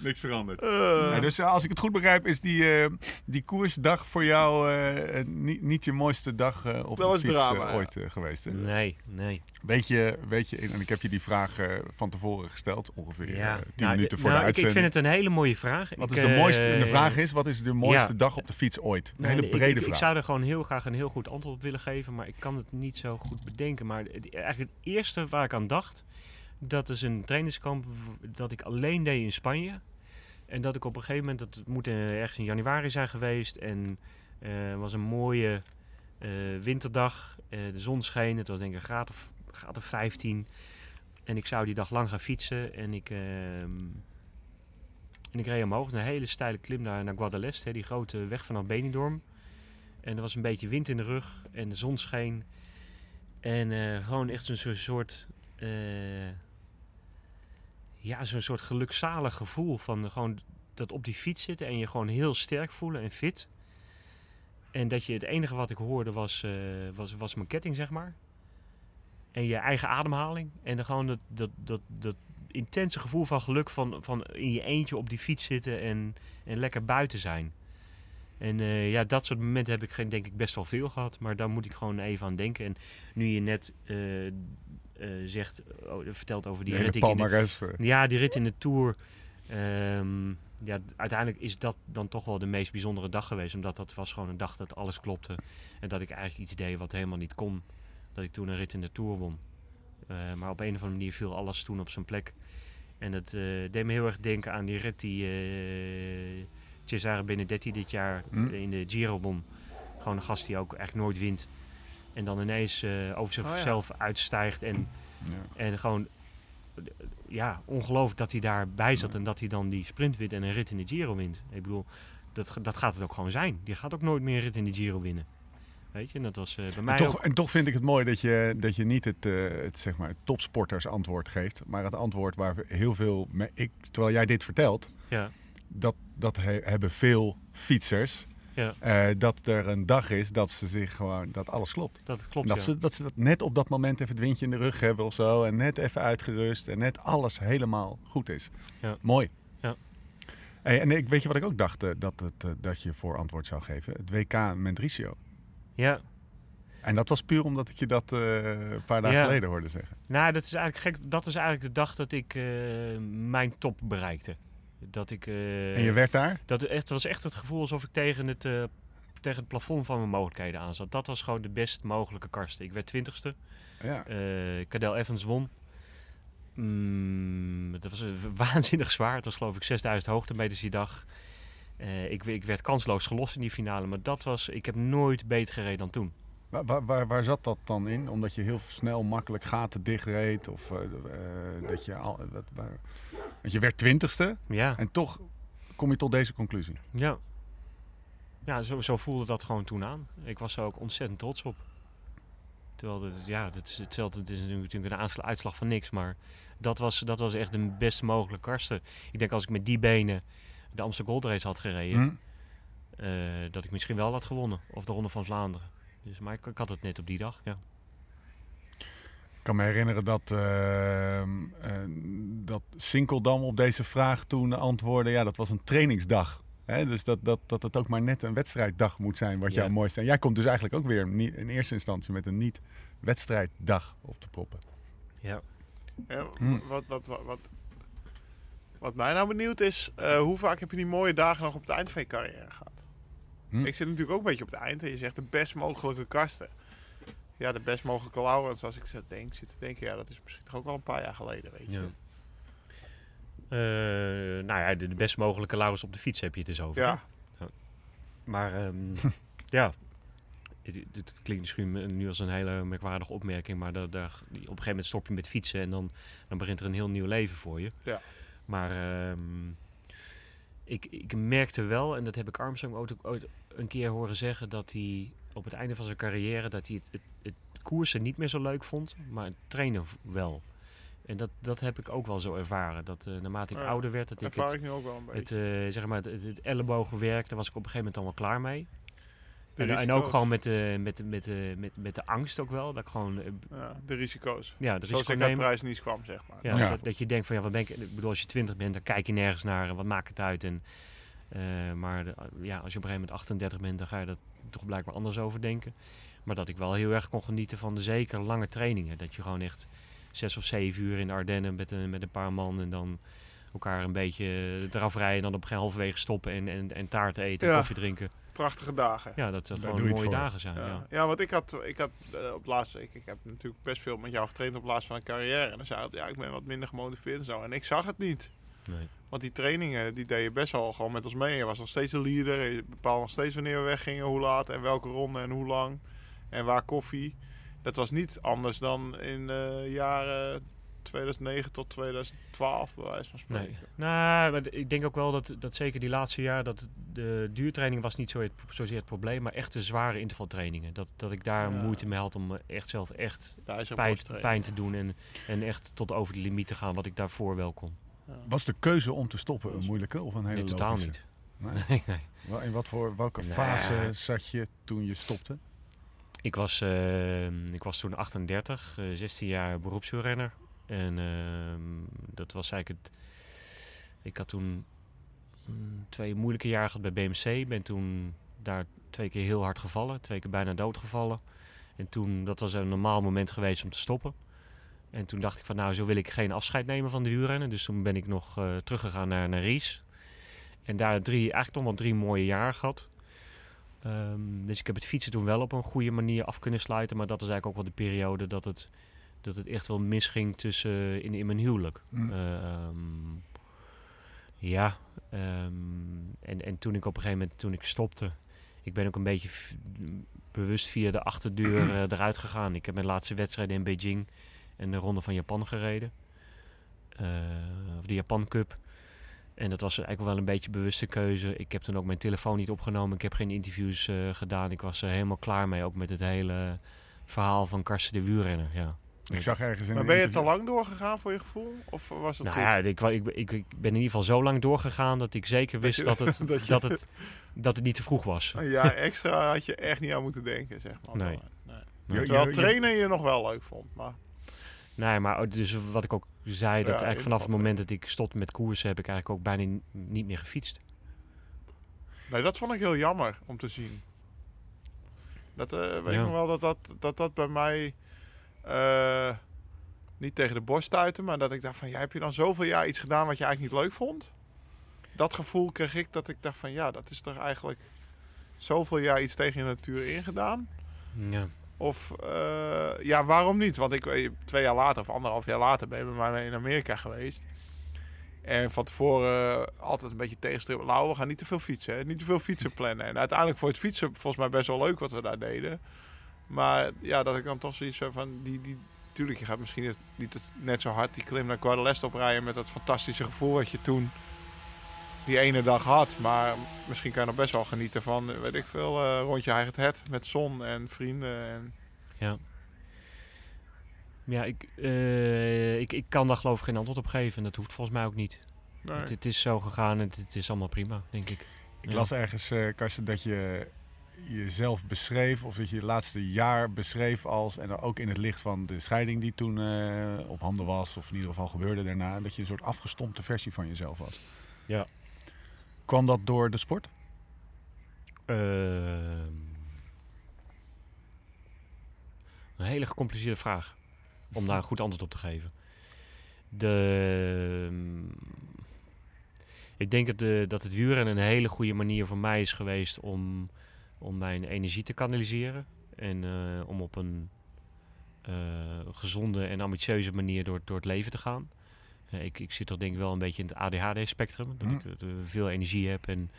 Niks veranderd. Eh, Ja, dus eh, als ik het goed begrijp, is die, eh, die koersdag voor jou niet, niet je mooiste dag eh, op Dat de was fiets drama, ooit geweest. Hè? Nee, nee. Weet je, weet je, en ik heb je die vraag eh, van tevoren gesteld, ongeveer Ja. tien Nou, minuten voor nou, de ik, ik uitzending. vind het een hele mooie vraag. Wat Ik, is de mooiste, en de vraag is, wat is de mooiste ja. dag op de fiets ooit? Een Nee, hele nee, brede ik, ik, vraag. ik zou er gewoon heel graag een heel goed antwoord op willen geven, maar ik kan het niet zo goed bedenken. Maar het, eigenlijk het eerste waar ik aan dacht, dat is een trainingskamp dat ik alleen deed in Spanje. En dat ik op een gegeven moment, dat moet eh, ergens in januari zijn geweest. En eh, het was een mooie eh, winterdag. Eh, de zon scheen, het was denk ik een graad of, graad of 15. En ik zou die dag lang gaan fietsen. En ik, ehm, en ik reed omhoog, een hele steile klim naar, naar Guadalest, die grote weg vanaf Benidorm. En er was een beetje wind in de rug en de zon scheen. En eh, gewoon echt zo'n soort... eh, ja, zo'n soort gelukzalig gevoel van gewoon dat op die fiets zitten en je gewoon heel sterk voelen en fit. En dat je het enige wat ik hoorde was, eh, was, was mijn ketting, zeg maar. En je eigen ademhaling. En dan gewoon dat, dat, dat, dat intense gevoel van geluk van, van in je eentje op die fiets zitten en, en lekker buiten zijn. En eh, ja, dat soort momenten heb ik denk ik best wel veel gehad. Maar daar moet ik gewoon even aan denken. En nu je net eh, zegt, oh, vertelt over die rit de- eh. ja, die rit in de Tour. ehm, ja, uiteindelijk is dat dan toch wel de meest bijzondere dag geweest. Omdat dat was gewoon een dag dat alles klopte. En dat ik eigenlijk iets deed wat helemaal niet kon. Dat ik toen een rit in de Tour won. Eh, maar op een of andere manier viel alles toen op zijn plek. En het eh, deed me heel erg denken aan die rit die eh Cesare Benedetti dit jaar Hm. in de Giro won. Gewoon een gast die ook echt nooit wint. En dan ineens eh, over ja. zichzelf uitstijgt en Ja. en gewoon, ja, ongelooflijk dat hij daarbij zat en dat hij dan die sprint wint en een rit in de Giro wint. Ik bedoel, dat, dat gaat het ook gewoon zijn. Die gaat ook nooit meer een rit in de Giro winnen. Weet je, en dat was eh, bij mij En toch, ook... en toch vind ik het mooi dat je, dat je niet het, eh, het, zeg maar, het topsporters antwoord geeft, maar het antwoord waar we heel veel, me- ik, terwijl jij dit vertelt, Ja, dat, dat he- hebben veel fietsers, ja, eh, dat er een dag is dat ze zich gewoon, dat alles klopt. dat klopt, dat, ja. ze, dat ze dat net op dat moment even het windje in de rug hebben of zo. En net even uitgerust. En net alles helemaal goed is. Ja. Mooi. Ja. Hey, en ik weet je wat ik ook dacht eh, dat, het, eh, dat je voor antwoord zou geven? Het WK Mentricio. Ja, En dat was puur omdat ik je dat een paar dagen Ja. geleden hoorde zeggen. nou, dat is eigenlijk gek. Dat is eigenlijk de dag dat ik mijn top bereikte. Dat ik... eh, en je werd daar? Dat echt, het was echt het gevoel alsof ik tegen het, eh, tegen het plafond van mijn mogelijkheden aan zat. Dat was gewoon de best mogelijke karsten. Ik werd twintigste. Ja. Eh Cadel Evans won. Mm, dat was waanzinnig zwaar. Het was geloof ik 6000 hoogtemeters die dag. Ik, ik werd kansloos gelost in die finale. Maar dat was... Ik heb nooit beter gereden dan toen. Waar, waar, waar, zat dat dan in? Omdat je heel snel makkelijk gaten dichtreed? Of eh, eh, dat je al... Wat, waar, want je werd twintigste. Ja, En toch kom je tot deze conclusie. ja. Ja, zo, zo voelde dat gewoon toen aan. Ik was er ook ontzettend trots op. Terwijl, het, ja, het is hetzelfde. Het is natuurlijk een uitslag van niks. Maar dat was, dat was echt de best mogelijke karsten. Ik denk als ik met die benen de Amsterdam Gold Race had gereden... Hm? eh, dat ik misschien wel had gewonnen. Of de Ronde van Vlaanderen. Dus, maar ik, ik had het net op die dag, ja. Ik kan me herinneren dat, ehm, eh, dat Sinkeldam op deze vraag toen antwoordde... ja, dat was een trainingsdag. Hè? Dus dat, dat, dat het ook maar net een wedstrijddag moet zijn wat Ja. jou mooi is. En jij komt dus eigenlijk ook weer niet, in eerste instantie met een niet-wedstrijddag op te proppen. Ja, Ja, Hm. wat, wat, wat, wat, wat mij nou benieuwd is, eh, hoe vaak heb je die mooie dagen nog op het eind van je carrière gehad? Hm. Ik zit natuurlijk ook een beetje op het eind en je zegt de best mogelijke kasten. Ja, de best mogelijke Laurens, als ik zo denk, zit te denken, ja, dat is misschien toch ook wel een paar jaar geleden, weet je. ja. Eh, nou ja, de, de best mogelijke Laurens op de fiets heb je het dus over. Ja, Maar ehm, ja, het, klinkt misschien nu als een hele merkwaardige opmerking, maar daar, daar, op een gegeven moment stop je met fietsen en dan, dan begint er een heel nieuw leven voor je. Ja. Maar ehm, ik, ik merkte wel, en dat heb ik Armstrong ooit, ooit een keer horen zeggen, dat hij op het einde van zijn carrière dat hij het, het, het koersen niet meer zo leuk vond, maar het trainen wel. En dat, dat heb ik ook wel zo ervaren. Dat eh, naarmate ik Ja, ouder werd, dat ik het, ik nu ook wel een beetje. het, eh, zeg maar, het, het ellebogenwerk, daar was ik op een gegeven moment wel klaar mee. En, en ook gewoon met de, met, de- met, de, met, met de angst ook wel. Dat ik gewoon, eh, Ja, de risico's. ja, de Zoals risico ik prijs niet kwam, zeg maar. Ja, Ja. Dat, dat je denkt van ja, wat ben ik. Ik bedoel, als je 20 bent, dan kijk je nergens naar en wat maakt het uit. En, eh, maar de- ja, als je op een gegeven moment 38 bent, dan ga je dat toch blijkbaar anders over denken. Maar dat ik wel heel erg kon genieten van de zeker lange trainingen. Dat je gewoon echt zes of zeven uur in de Ardennen met een, met een paar man en dan elkaar een beetje eraf rijden en dan op een halverwege stoppen en, en, en taart eten en Ja. koffie drinken. Prachtige dagen. Ja, dat dat gewoon mooie dagen zijn. Ja. Ja, ja want ik had, ik had eh, op laatste, ik, ik heb natuurlijk best veel met jou getraind op laatste van een carrière. En dan zei hij, ja, ik ben wat minder gemotiveerd en zo. En ik zag het niet. Nee. Want die trainingen, die deed je best wel gewoon met ons mee. Je was nog steeds de leader. Je bepaalde nog steeds wanneer we weggingen, hoe laat en welke ronde en hoe lang. En waar koffie. Dat was niet anders dan in de jaren 2009 tot 2012, bij wijze van spreken. Nee. Nou, maar ik denk ook wel dat, dat zeker die laatste jaar, dat de duurtraining was niet zo het, zozeer het probleem, maar echt de zware intervaltrainingen. Dat, dat ik daar Ja. moeite mee had om eh, echt zelf echt pijn, pijn te doen en, en echt tot over de limiet te gaan, wat ik daarvoor wel kon. Was de keuze om te stoppen een moeilijke of een hele Nee, totaal logische? niet. Nee. Nee, In wat voor, welke Nee. fase zat je toen je stopte? Ik was, eh, ik was toen 38, eh, 16 jaar beroepswielrenner. En ehm, dat was eigenlijk het... Ik had toen mm, twee moeilijke jaren gehad bij BMC. Ben toen daar twee keer heel hard gevallen. Twee keer bijna doodgevallen. En toen, dat was een normaal moment geweest om te stoppen. En toen dacht ik van nou, zo wil ik geen afscheid nemen van de wielrennen. Dus toen ben ik nog eh, teruggegaan naar, naar Ries. En daar drie, eigenlijk toch wel drie mooie jaren gehad. Ehm, dus ik heb het fietsen toen wel op een goede manier af kunnen sluiten. Maar dat is eigenlijk ook wel de periode dat het, dat het echt wel misging tussen, in, in mijn huwelijk. Mm. Ehm, ja, ehm, en, en toen ik op een gegeven moment, toen ik stopte, ik ben ook een beetje bewust via de achterdeur eh, eruit gegaan. Ik heb mijn laatste wedstrijden in Beijing en de ronde van Japan gereden. Eh, of de Japan Cup. En dat was eigenlijk wel een beetje een bewuste keuze. Ik heb toen ook mijn telefoon niet opgenomen. Ik heb geen interviews eh, gedaan. Ik was er helemaal klaar mee, ook met het hele verhaal van Karsten de Wielrenner. Ja. Ik zag ergens in Maar ben je te lang doorgegaan voor je gevoel? Of was het Nou goed? ja, ik, ik, ik, ik ben in ieder geval zo lang doorgegaan dat ik zeker wist je- dat, het, dat je- dat, het, dat het niet te vroeg was. Een jaar extra had je echt niet aan moeten denken, zeg maar. Nee. nee. Je- Terwijl trainen je nog wel leuk vond. Maar Nee, maar ook dus wat ik ook zei, dat Ja, eigenlijk vanaf het moment dat ik stopte met koersen, heb ik eigenlijk ook bijna niet meer gefietst. nee, dat vond ik heel jammer om te zien. Dat eh, weet Ja. ik nog wel dat dat, dat, dat bij mij eh, niet tegen de borst stuitte. Maar dat ik dacht van, ja, heb je dan zoveel jaar iets gedaan wat je eigenlijk niet leuk vond? Dat gevoel kreeg ik dat ik dacht van, ja, dat is toch eigenlijk zoveel jaar iets tegen je natuur ingedaan. Ja. Of eh, ja, waarom niet? Want ik weet, twee jaar later of anderhalf jaar later ben ik met mij in Amerika geweest. En van tevoren eh, altijd een beetje tegenstribbelen. Nou, we gaan niet te veel fietsen. Hè? Niet te veel fietsen plannen. En uiteindelijk voor het fietsen volgens mij best wel leuk wat we daar deden. Maar ja, dat ik dan toch zoiets van... Die, die, tuurlijk, je gaat misschien niet, net zo hard die klim naar Guadalest oprijden... met dat fantastische gevoel wat je toen die ene dag had. Maar misschien kan je nog best wel genieten van, weet ik veel, eh, rondje eigen het met zon en vrienden. En, Ja. Ja, ik, eh, ik, ik kan daar geloof ik geen antwoord op geven. En dat hoeft volgens mij ook niet. nee. Het, het is zo gegaan en het, het is allemaal prima, denk ik. Ik Ja. las ergens, eh Karsten, dat je jezelf beschreef, of dat je je laatste jaar beschreef als, en dan ook in het licht van de scheiding die toen eh, op handen was, of in ieder geval gebeurde daarna, dat je een soort afgestompte versie van jezelf was. Ja. Kwam dat door de sport? Ehm, een hele gecompliceerde vraag. Om daar een goed antwoord op te geven. De, ehm, ik denk dat, dat het wielrennen een hele goede manier voor mij is geweest om, om mijn energie te kanaliseren. En eh, om op een eh, gezonde en ambitieuze manier door, door het leven te gaan. Eh, ik, ik zit toch denk ik wel een beetje in het ADHD-spectrum. Dat Mhm. ik eh, veel energie heb en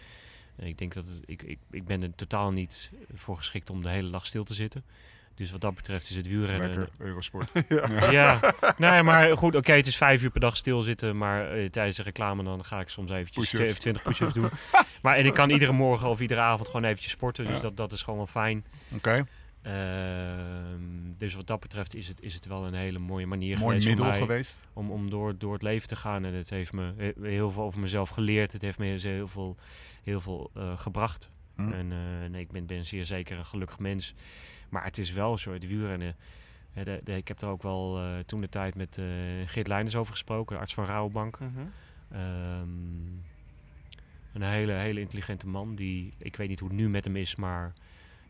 en ik denk dat het, ik, ik, ik ben er totaal niet voor geschikt om de hele dag stil te zitten. Dus wat dat betreft is het wielrennen... Lekker, Eurosport. Ja, nee, maar goed, oké, het is vijf uur per dag stilzitten, maar eh, tijdens de reclame dan ga ik soms eventjes Push-ups. even 20 push-ups doen. maar en ik kan iedere morgen of iedere avond gewoon eventjes sporten, dus Ja. dat, dat is gewoon wel fijn. Oké, dus wat dat betreft is het, is het wel een hele mooie manier mooi geweest middel mij geweest. om, om door, door het leven te gaan. En het heeft me he- heel veel over mezelf geleerd. Het heeft me heel veel, heel veel eh, gebracht. Hm. En eh, nee, ik ben, ben zeer zeker een gelukkig mens. Maar het is wel zo, het wielrennen. de, de- ik heb er ook wel eh, toen de tijd met eh Geert Leijners over gesproken, de arts van Rouwbank. Mhm. Ehm, een hele, hele intelligente man. Die, ik weet niet hoe het nu met hem is, maar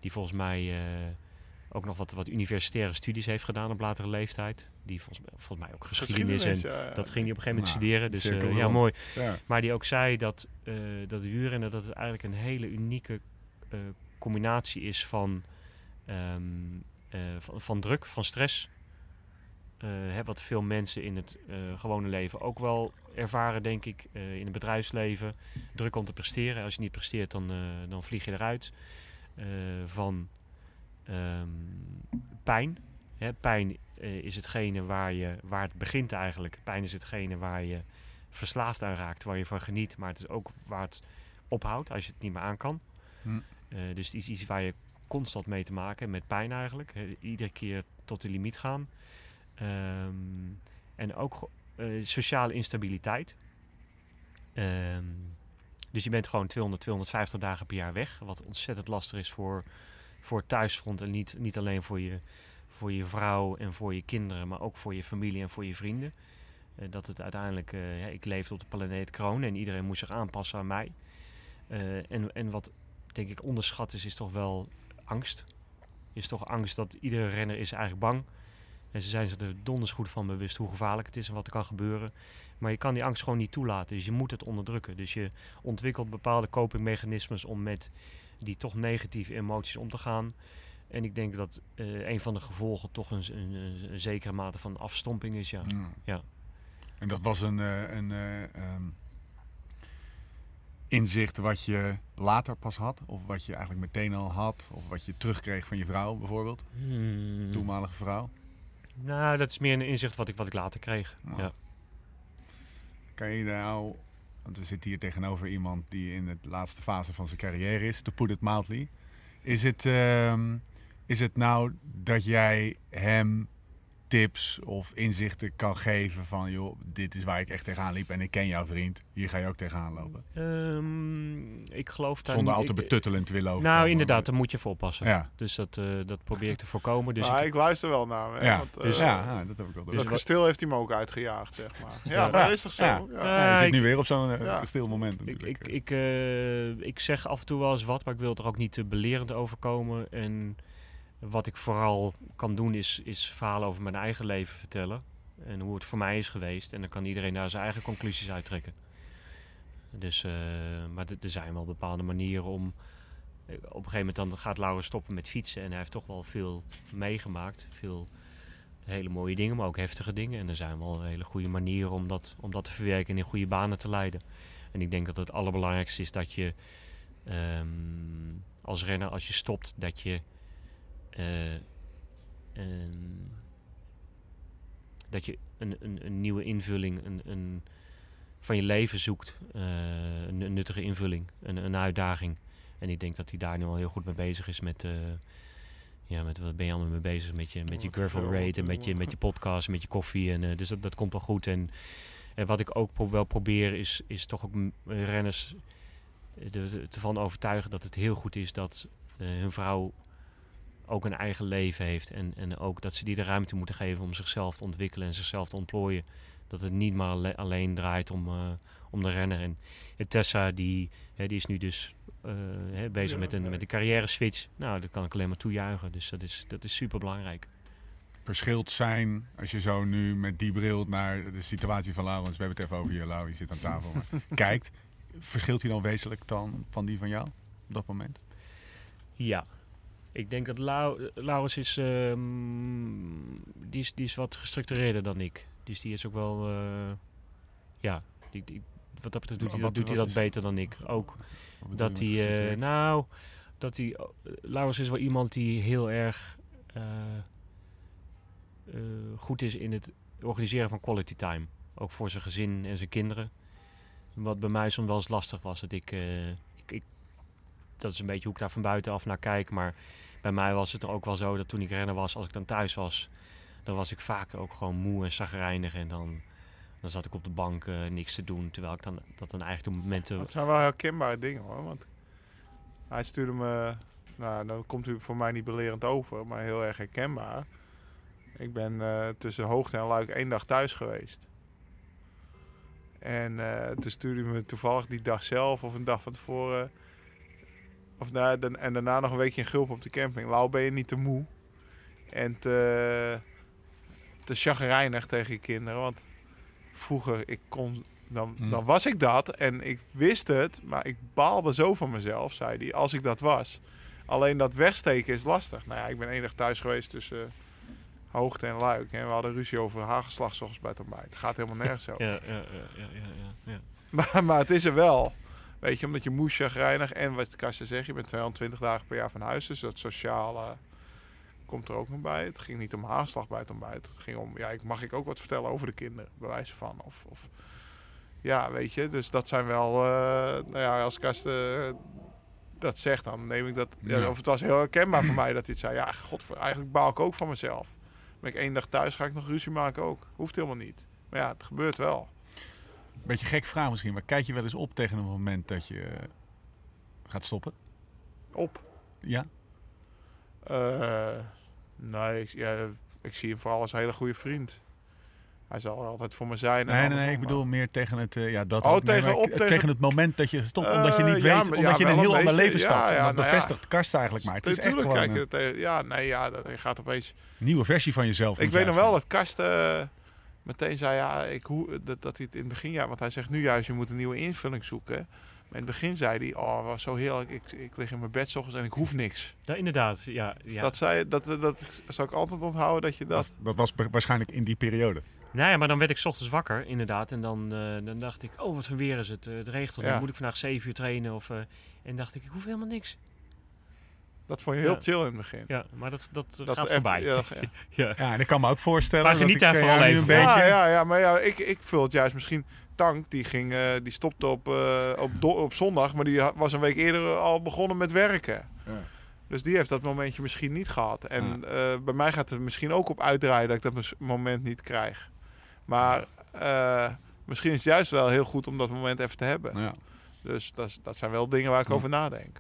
die volgens mij eh, ook nog wat, wat universitaire studies heeft gedaan op latere leeftijd. Die volgens, mij- volgens mij ook geschiedenis, en ja, ja. dat ging hij op een gegeven moment Nou, studeren. Dus eh, ja, mooi. Ja. Maar die ook zei dat, eh dat wielrennen dat het eigenlijk een hele unieke eh, combinatie is van, ehm, eh, van, van druk, van stress. Eh, hè, wat veel mensen in het eh, gewone leven ook wel ervaren, denk ik, eh, in het bedrijfsleven. Druk om te presteren. Als je niet presteert, dan, eh, dan vlieg je eruit. Eh, van ehm, pijn. Hè, pijn eh, is hetgene waar, je, waar het begint eigenlijk. Pijn is hetgene waar je verslaafd aan raakt, waar je van geniet. Maar het is ook waar het ophoudt als je het niet meer aan kan. Hm. Eh, dus het is iets waar je constant mee te maken hebt, met pijn eigenlijk. Hè, iedere keer tot de limiet gaan. Ehm, en ook sociale instabiliteit. Ehm, dus je bent gewoon 200, 250 dagen per jaar weg. Wat ontzettend lastig is voor, voor thuisfront. En niet, niet alleen voor je, voor je vrouw en voor je kinderen, maar ook voor je familie en voor je vrienden. Eh, dat het uiteindelijk, eh, ja, ik leefde op de planeet Kroon en iedereen moest zich aanpassen aan mij. Eh, en, en wat denk ik onderschat is, is toch wel angst. Is toch angst dat iedere renner is eigenlijk bang. En ze zijn zich er donders goed van bewust hoe gevaarlijk het is en wat er kan gebeuren. Maar je kan die angst gewoon niet toelaten. Dus je moet het onderdrukken. Dus je ontwikkelt bepaalde copingmechanismes om met die toch negatieve emoties om te gaan. En ik denk dat eh, een van de gevolgen toch een, een, zekere mate van afstomping is. Ja. Ja. Ja. En dat was een, eh, een eh, ehm, inzicht wat je later pas had? Of wat je eigenlijk meteen al had? Of wat je terugkreeg van je vrouw bijvoorbeeld? Hmm. Toenmalige vrouw? Nou, dat is meer een inzicht wat ik, wat ik later kreeg. Ja. Kan je nou... Want er zit hier tegenover iemand die in de laatste fase van zijn carrière is, to put it mildly. Is het, ehm, is het nou dat jij hem tips of inzichten kan geven van... joh, dit is waar ik echt tegenaan liep en ik ken jouw vriend. Hier ga je ook tegenaan lopen. Ehm, ik geloof daar Zonder niet- al te betuttelend te willen over. Nou, inderdaad, daar moet je voor oppassen. Ja. Dus dat, eh, dat probeer ik te voorkomen. Dus maar ik- ik, luister wel naar hem. hè, Ja, want, eh, dus, ja, ja, dat heb ik wel door. Dat kasteel heeft hij me ook uitgejaagd, zeg maar. Ja, dat is toch zo? Ja. Ja. Ja, je zit ik- nu weer op zo'n eh, Ja. stil moment Ik, natuurlijk. ik, ik, eh, ik zeg af en toe wel eens wat, maar ik wil het er ook niet te belerend overkomen. En wat ik vooral kan doen is, is verhalen over mijn eigen leven vertellen. En hoe het voor mij is geweest. En dan kan iedereen daar zijn eigen conclusies uittrekken. Dus, eh, maar er zijn wel bepaalde manieren om... eh, Op een gegeven moment dan gaat Laurens stoppen met fietsen. En hij heeft toch wel veel meegemaakt. Veel hele mooie dingen, maar ook heftige dingen. En er zijn wel hele goede manieren om dat, om dat te verwerken en in goede banen te leiden. En ik denk dat het allerbelangrijkste is dat je ehm, als renner, als je stopt, dat je eh, dat je een, een, een nieuwe invulling een, een, van je leven zoekt. eh, een, een nuttige invulling, een, een uitdaging. En ik denk dat hij daar nu al heel goed mee bezig is met... eh, ja, met wat ben je allemaal mee bezig? Met je, met je gravel rate en met je, met je podcast, met je koffie. En, dus dat, dat komt wel goed. En, en wat ik ook pro- wel probeer is, is toch ook renners ervan overtuigen dat het heel goed is dat hun vrouw ook een eigen leven heeft. En, en ook dat ze die de ruimte moeten geven om zichzelf te ontwikkelen en zichzelf te ontplooien. Dat het niet maar alle- alleen draait om, eh, om de renner. En, en Tessa, die, hè, die is nu dus eh, hè, bezig Ja, met, een, ja. met een carrière switch. Nou, dat kan ik alleen maar toejuichen. Dus dat is, dat is super belangrijk. verschilt zijn als je zo nu met die bril naar de situatie van Laurens, we hebben het even over je, Lau, je zit aan tafel, maar kijkt. Verschilt hij dan wezenlijk dan van die van jou op dat moment? Ja. Ik denk dat Lau Laurens is, ehm, die is, die is wat gestructureerder dan ik. Dus die is ook wel, eh, ja, die, die, wat dat betreft doet, hij, dat, doet hij dat beter dan ik. Ook dat hij, eh, nou, dat hij, Laurens is wel iemand die heel erg eh, goed is in het organiseren van quality time. Ook voor zijn gezin en zijn kinderen. Wat bij mij soms wel eens lastig was. Dat ik, dat is een beetje hoe ik daar van buitenaf naar kijk. Maar bij mij was het er ook wel zo dat toen ik renner was, als ik dan thuis was, dan was ik vaak ook gewoon moe en zagrijnig. En dan, dan zat ik op de bank eh, niks te doen. Terwijl ik dan dat dan eigenlijk de momenten. Dat zijn wel herkenbare dingen hoor. Want Hij stuurde me, nou dan komt u voor mij niet belerend over, maar heel erg herkenbaar. Ik ben eh, tussen Hoogte en Luik één dag thuis geweest. En eh, toen stuurde hij me toevallig die dag zelf of een dag van tevoren. Of na, dan- en daarna nog een weekje in Gulp op de camping. Lau, ben je niet te moe? En te, te chagrijnig tegen je kinderen. Want vroeger, ik kon, dan, Hmm. dan was ik dat en ik wist het. Maar ik baalde zo van mezelf, zei hij, als ik dat was. Alleen dat wegsteken is lastig. Nou ja, ik ben dag thuis geweest tussen Hoogte en Luik. En we hadden ruzie over hagelslag bij het ontbijt. Het gaat helemaal nergens over. Ja, ja, ja, ja, ja. Maar, maar het is er wel. Weet je, omdat je moest chagrijnig. En wat Karsten zegt, je bent 220 dagen per jaar van huis. Dus dat sociale komt er ook nog bij. Het ging niet om haagslag bij het ontbijt. Het ging om, ja, ik, mag ik ook wat vertellen over de kinderen? Bij wijze van. Of, of ja, weet je. Dus dat zijn wel, eh, nou ja, als Karsten eh, dat zegt, dan neem ik dat... Ja, Ja. Of het was heel herkenbaar voor mij dat hij het zei. Ja, god, eigenlijk baal ik ook van mezelf. Ben ik één dag thuis, ga ik nog ruzie maken ook. Hoeft helemaal niet. Maar ja, het gebeurt wel. Beetje gek vraag misschien, maar kijk je wel eens op tegen een moment dat je eh, gaat stoppen? Op. Ja? Eh, nee, ik, ja, ik zie hem vooral als een hele goede vriend. Hij zal er altijd voor me zijn. Nee, nee, nee, ik bedoel meer tegen het, eh, ja, dat Oh, ook. Tegen- op tegen- tegen het moment dat je stopt, omdat je niet ja, weet, maar- omdat je in een heel ander leven stapt. en dat nou bevestigt Karst eigenlijk maar. Het is echt gewoon kijk je een tegen- Ja, nee, ja, dat, je gaat opeens... nieuwe versie van jezelf. Ik weet nog wel dat Karsten eh, meteen zei, ja, ik, hoe, dat, dat hij het in het begin... Ja, want hij zegt nu juist, je moet een nieuwe invulling zoeken. Maar in het begin zei hij, oh, was zo heerlijk. Ik, ik lig in mijn bed 's ochtends en ik hoef niks. Ja, inderdaad. Ja, ja. Dat, zei, dat, dat zal ik altijd onthouden, dat je dat... Dat, dat was waarschijnlijk in die periode. Nou ja, maar dan werd ik 's ochtends wakker, inderdaad. En dan, eh, dan dacht ik, oh, wat voor weer is het? Eh, het regent, Ja. dan moet ik vandaag 7 uur trainen. Of, eh, en dacht ik, ik hoef helemaal niks. Dat vond je heel Ja. chill in het begin. Ja, maar dat, dat, Dat gaat voorbij. ja, Ja. Ja, en ik kan me ook voorstellen Maar dat geniet ik daar eh, vooral even een beetje... Ja, ja, ja, maar ja, ik, ik vul het juist misschien. Tank, die, ging, eh, die stopte op, eh, op, op zondag, maar die was een week eerder al begonnen met werken. Ja. Dus die heeft dat momentje misschien niet gehad. En eh, bij mij gaat het er misschien ook op uitdraaien dat ik dat moment niet krijg. Maar eh, misschien is het juist wel heel goed om dat moment even te hebben. Ja. Dus dat, is- dat zijn wel dingen waar ik Ja. over nadenk.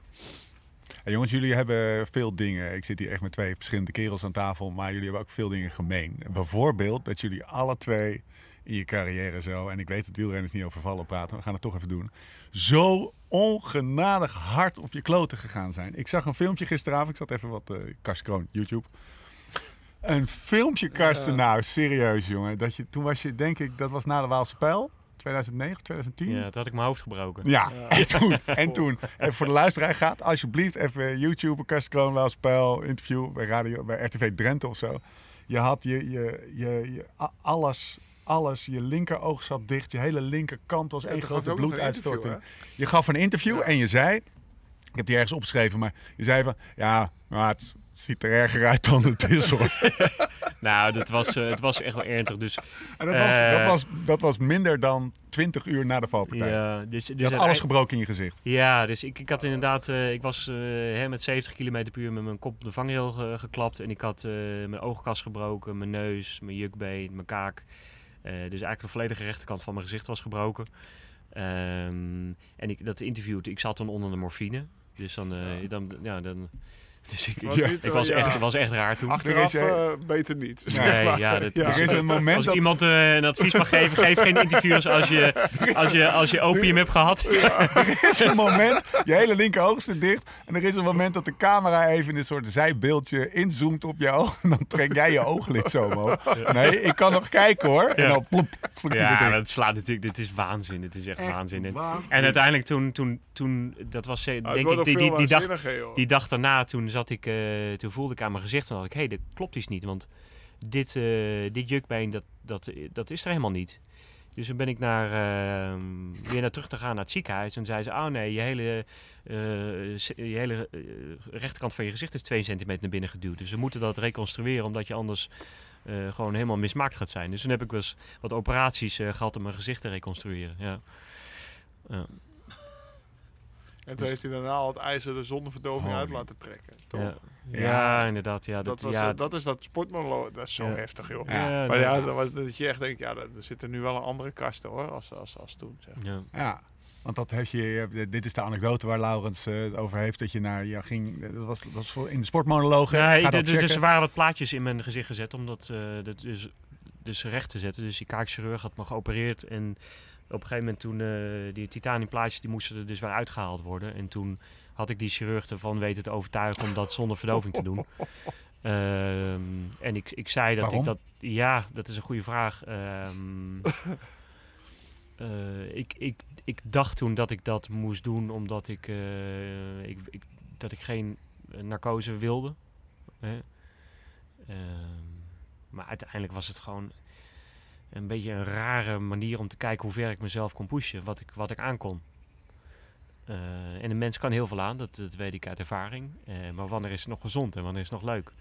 Hey, jongens, jullie hebben veel dingen. Ik zit hier echt met twee verschillende kerels aan tafel, maar jullie hebben ook veel dingen gemeen. Bijvoorbeeld dat jullie alle twee in je carrière zo, en ik weet dat wielrenners niet over vallen praten, maar we gaan het toch even doen, zo ongenadig hard op je kloten gegaan zijn. Ik zag een filmpje gisteravond, ik zat even wat uh, Karsten Kroon, YouTube. Een filmpje, Karsten, nou serieus jongen. Dat je, toen was je, denk ik, dat was na de Waalse Pijl, 2009, 2010. Ja, toen had ik mijn hoofd gebroken. Ja, en toen, en toen. Even voor de luisteraar gaat, alsjeblieft even YouTube, Karsten Kroon, wel spel, interview bij, radio, bij RTV Drenthe of zo. Je had je, je, je, alles, alles, je linkeroog zat dicht, je hele linkerkant was één je grote een bloeduitstorting. Je gaf een interview Ja. en je zei, ik heb die ergens opgeschreven, maar je zei van, ja, maar het ziet er erger uit dan het is hoor. Nou, dat was, eh, het was echt wel ernstig. Dus, En dat was, Eh. dat was, dat was minder dan 20 uur na de valpartij. ja, dus, dus je had alles gebroken in je gezicht. Ja, dus ik, ik had inderdaad, eh, ik was eh, hè, met 70 km per uur met mijn kop op de vangrail ge- geklapt. En ik had eh, mijn oogkas gebroken, mijn neus, mijn jukbeen, mijn kaak. Eh, dus eigenlijk de volledige rechterkant van mijn gezicht was gebroken. Ehm, en ik, dat interview, ik zat dan onder de morfine. Dus dan, eh, dan, ja, dan dus ik, Was ik, niet, ik was, eh, echt, was echt raar toen. Achteraf is, eh, beter niet. Nee, zeg maar. ja, dat- Ja. Er is een moment Als dat iemand eh, een advies mag geven, geef geen interviews als je, als je, als je opium hebt gehad. er is een moment, je hele linker oog zit dicht. En er is een moment dat de camera even in een soort zijbeeldje inzoomt op oog. En dan trek jij je ooglid zo omhoog. Nee, ik kan nog kijken hoor. En Ja. dan plop, Ja, dat slaat natuurlijk. Dit is waanzin. Dit is echt, Echt waanzin. En, waanzin. en uiteindelijk toen, toen, toen, dat was Ah, het denk ik die, die, die, dag, die dag daarna, toen zat ik, eh, toen voelde ik aan mijn gezicht en dacht ik, hé, hey, dat klopt iets niet, want dit, eh, dit jukbeen, dat, dat, dat is er helemaal niet. Dus toen ben ik naar, eh, weer naar terug te gaan naar het ziekenhuis en zei ze, oh nee, je hele, eh, je hele rechterkant van je gezicht is 2 centimeter naar binnen geduwd. Dus we moeten dat reconstrueren, omdat je anders gewoon helemaal mismaakt gaat zijn. Dus toen heb ik wel eens wat operaties eh, gehad om mijn gezicht te reconstrueren. Ja. En toen heeft hij daarna al het ijzer er zonder verdoving Oh, uit laten trekken. Toch? Ja. Ja. Ja, inderdaad. Ja, Dat, dat, was, ja, dat is dat sportmonoloog. Dat is zo Ja. heftig, joh. Ja. ja, Maar ja, dat, was, dat je echt denkt, ja, er zitten nu wel een andere kasten hoor, als, als, als toen. Zeg. Ja. Ja. Want dat heb je, dit is de anekdote waar Laurens eh, het over heeft. Dat je naar, ja, ging, dat was, dat was voor in de sportmonologen. Nee, dus er waren wat plaatjes in mijn gezicht gezet om dat, eh, dat dus, dus recht te zetten. Dus die kaakchirurg had me geopereerd en op een gegeven moment toen eh, die titaniumplaatjes die moesten er dus weer uitgehaald worden. En toen had ik die chirurg ervan weten te overtuigen om dat zonder verdoving te doen. Ehm, en ik, ik zei dat Waarom? ik dat... Ja, dat is een goede vraag. Ehm, eh, ik, ik, ik dacht toen dat ik dat moest doen omdat ik, eh, ik, ik, dat ik geen narcose wilde. Hè. Ehm, maar uiteindelijk was het gewoon een beetje een rare manier om te kijken hoe ver ik mezelf kon pushen, wat ik, wat ik aankon. Eh, en een mens kan heel veel aan, dat, weet ik uit ervaring. Eh, maar wanneer is het nog gezond en wanneer is het nog leuk?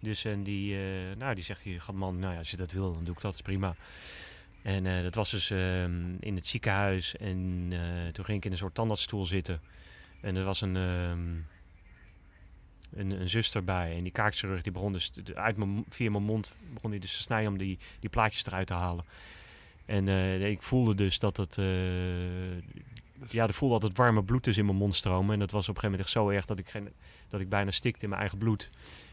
Dus en die, eh, nou, die zegt hier, man, nou ja, als je dat wil, dan doe ik dat, is prima. En dat was dus ehm, in het ziekenhuis. En toen ging ik in een soort tandartsstoel zitten. En er was een, ehm, een, een zuster bij. En die kaakchirurg die begon dus uit mijn, via mijn mond begon hij dus te snijden om die, die plaatjes eruit te halen. En eh, ik voelde dus dat het. eh, ja, ik voelde dat het warme bloed dus in mijn mond stromen. En dat was op een gegeven moment echt zo erg dat ik, geen, dat ik bijna stikte in mijn eigen bloed.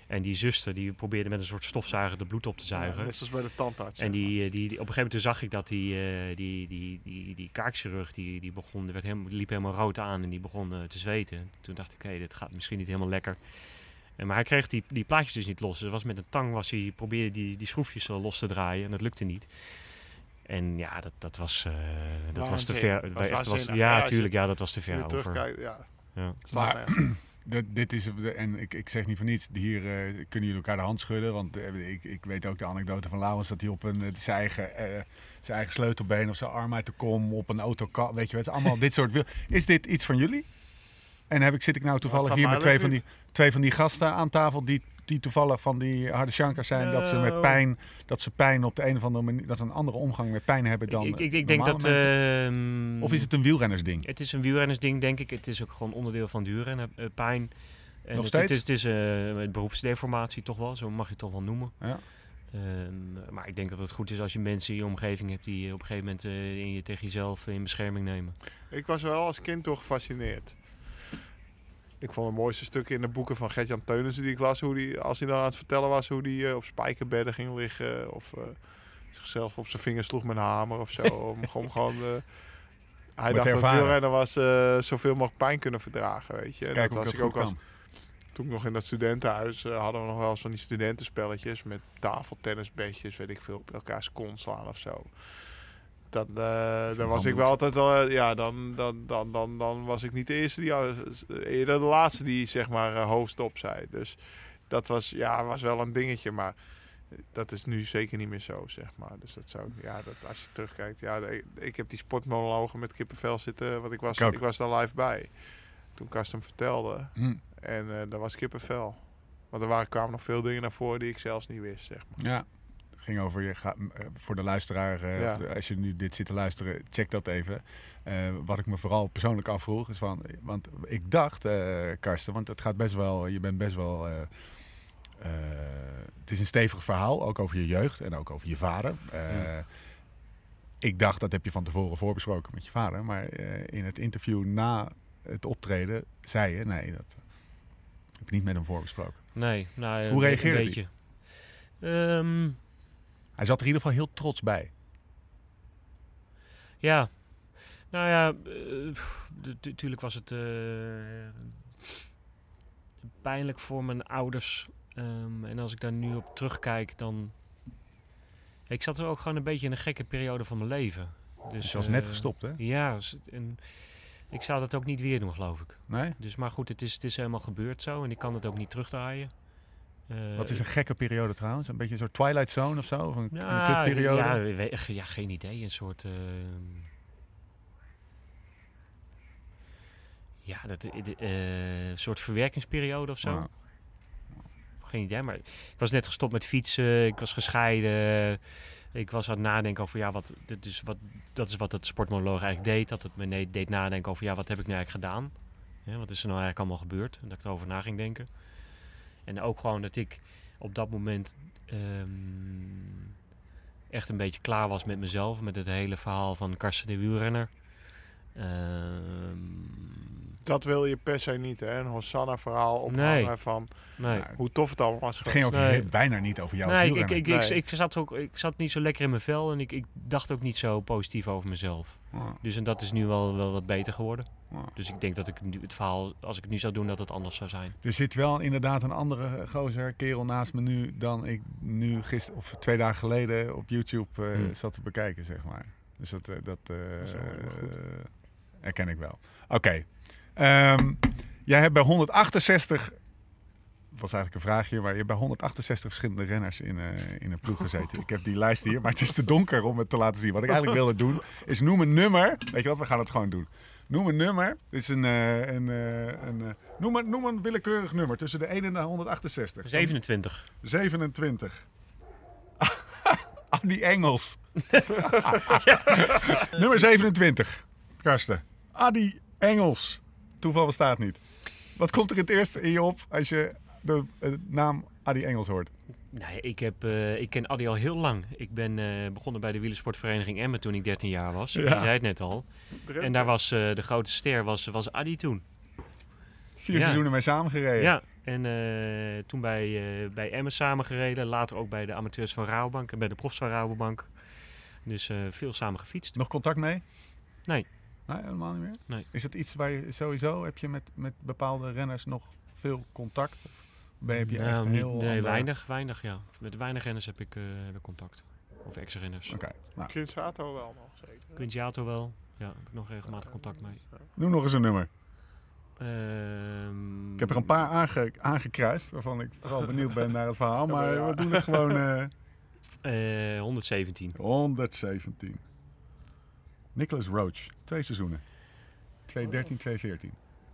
En die zuster die probeerde met een soort stofzuiger de bloed op te zuigen. Ja, net zoals bij de tandarts. En die, eh, die, die, op een gegeven moment zag ik dat die, eh, die, die, die, die kaakchirurg, die, die, begon, die, werd helemaal, liep helemaal rood aan en die begon eh, te zweten. Toen dacht ik, hé, dit gaat misschien niet helemaal lekker. En, maar hij kreeg die, die plaatjes dus niet los. Dus was met een tang was hij, probeerde die, die schroefjes los te draaien en dat lukte niet. En ja, dat, dat was, eh, dat was te ver. Was echt was, ja, tuurlijk, ja, dat was te ver over. ja. Maar- De- dit is, en ik, ik zeg niet voor niets, hier eh, kunnen jullie elkaar de hand schudden. Want eh, ik, ik weet ook de anekdote van Laurens dat hij op een, zijn, eigen, eh, zijn eigen sleutelbeen of zijn arm uit de kom op een auto Weet je, het is allemaal dit soort wil. Is dit iets van jullie? En heb ik, zit ik nou toevallig hier met twee van, die, twee van die gasten aan tafel die, die toevallig van die harde shankers zijn. Dat ze met Nou. pijn, dat ze pijn op de een of andere manier, dat ze een andere omgang met pijn hebben dan ik, ik, ik denk dat. ehm, Of is het een wielrennersding? Het is een wielrennersding, denk ik. Het is ook gewoon onderdeel van duurrennen. eh, pijn. En Nog het, steeds? Het is, het is eh, een beroepsdeformatie toch wel, zo mag je het toch wel noemen. Ja. Ehm, maar ik denk dat het goed is als je mensen in je omgeving hebt die op een gegeven moment eh, in je, tegen jezelf in bescherming nemen. Ik was wel als kind toch gefascineerd. Ik vond het mooiste stuk in de boeken van Gert-Jan Teunissen die ik las. Hoe die, als hij dan aan het vertellen was hoe hij eh, op spijkerbedden ging liggen. Of eh, zichzelf op zijn vingers sloeg met een hamer of zo. om, gewoon, gewoon, eh, hij dacht dat ervaren. wielrennen was zoveel mogelijk pijn kunnen verdragen. Weet je. En Kijk dat was ik dat ook als, kan. toen ik nog in dat studentenhuis hadden we nog wel eens van die studentenspelletjes met tafeltennisbedjes, weet ik veel, op elkaars kont slaan of zo. Dat, eh, dan was ik wel altijd wel, eh, ja, dan, dan, dan, dan, dan was ik niet de eerste die, eh, eerder de laatste die zeg maar uh, hoofdstop zei. Dus dat was, ja, was wel een dingetje, maar dat is nu zeker niet meer zo, zeg maar. Dus dat zou, ja, dat als je terugkijkt, ja, ik heb die sportmonologen met kippenvel zitten, want ik was, Ik was daar live bij. Toen Kast hem vertelde. Hm. En eh dat was kippenvel. Want er waren, kwamen nog veel dingen naar voren die ik zelfs niet wist, zeg maar. Ja, ging over je. Ga, eh, voor de luisteraar, eh, Ja. als je nu dit zit te luisteren, check dat even. Eh, wat ik me vooral persoonlijk afvroeg is van, want ik dacht, eh, Karsten, want het gaat best wel, je bent best wel. eh, eh, het is een stevig verhaal, ook over je jeugd en ook over je vader. Eh, Ik dacht, dat heb je van tevoren voorbesproken met je vader, maar eh, in het interview na het optreden zei je, nee, dat heb je niet met hem voorbesproken. Nee, nou, Hoe een reageerde hij? beetje. Hij zat er in ieder geval heel trots bij. Ja, nou ja, natuurlijk was het eh, pijnlijk voor mijn ouders. Ehm, en als ik daar nu op terugkijk, dan. Ik zat er ook gewoon een beetje in een gekke periode van mijn leven. Dus, Dus je was eh, net gestopt, hè? Ja, en ik zou dat ook niet weer doen, geloof ik. Nee? Dus, maar goed, het is, het is helemaal gebeurd zo en ik kan het ook niet terugdraaien. Eh, Wat is een gekke periode trouwens? Een beetje een soort Twilight Zone of zo? Of een, Ja, een kutperiode? Ja, we- ja, geen idee. Een soort. ehm, ja, dat, eh, een soort verwerkingsperiode of zo. Ja. Geen idee. Maar ik was net gestopt met fietsen. Ik was gescheiden. Ik was aan het nadenken over ja, wat. Dit is wat dat is wat het sportmonoloog eigenlijk deed. Dat het me deed nadenken over ja, wat heb ik nu eigenlijk gedaan? Ja, wat is er nou eigenlijk allemaal gebeurd? En dat ik erover na ging denken. En ook gewoon dat ik op dat moment ehm, echt een beetje klaar was met mezelf. Met het hele verhaal van Karsten de wielrenner. Ehm, Dat wil je per se niet, hè? Een Hosanna-verhaal ophangen Nee. van nee. Hoe tof het allemaal was Het ging ook Nee. bijna niet over jou Nee, ik, ik, ik, ik, Nee. ik zat ook, ik zat niet zo lekker in mijn vel en ik, ik dacht ook niet zo positief over mezelf. Ja, Dus en dat is nu wel, wel wat beter geworden. ja. Dus ik denk dat ik nu het verhaal, als ik het nu zou doen, dat het anders zou zijn. Er zit wel inderdaad een andere gozer, kerel naast me nu dan ik nu gisteren of twee dagen geleden op YouTube eh, Hmm. zat te bekijken, zeg maar. Dus dat, eh, dat, eh, herken ik wel. Oké. Ehm, jij hebt bij 168, was eigenlijk een vraagje, maar je hebt bij 168 verschillende renners in, eh, in een ploeg gezeten. ik heb die lijst hier, maar het is te donker om het te laten zien. Wat ik eigenlijk wilde doen, is noem een nummer. Weet je wat, we gaan het gewoon doen. Noem een nummer. Dit is een, eh, een, eh, een, noem, een, noem een willekeurig nummer tussen de 1 en de 168. 27. 27. Adi Engels. Nummer 27. Karsten. Adi Engels. Toeval bestaat niet. Wat komt er het eerste in je op als je de, eh, naam Adi Engels hoort? Nee, ik, heb, eh, ik ken Adi al heel lang. Ik ben eh, begonnen bij de wielersportvereniging Emmen toen ik 13 jaar was. Ja. Je zei het net al. En daar was de grote ster was, was Adi toen. Vier Ja. seizoenen mee samengereden. Ja, en toen bij, bij Emmen samengereden. Later ook bij de amateurs van Rabobank en bij de profs van Rabobank. Dus veel samen gefietst. Nog contact mee? Nee. Nee, helemaal niet meer? Nee. Is het iets waar je sowieso, heb je met, met bepaalde renners nog veel contact? Of ben, heb je echt nou, niet- heel nee, weinig, weinig, ja. Met weinig renners heb ik, eh, heb ik contact. Of ex-renners. Oké. Nou, Quinzato wel nog, zeker. Quinciato wel. Ja, heb ik nog regelmatig contact mee. noem nog eens een nummer. Ehm, Ik heb er een paar aange, aangekruist, waarvan ik vooral benieuwd ben naar het verhaal. Maar we doen het gewoon eh, eh, 117. 117. Nicholas Roach, twee seizoenen. 2013, 2014.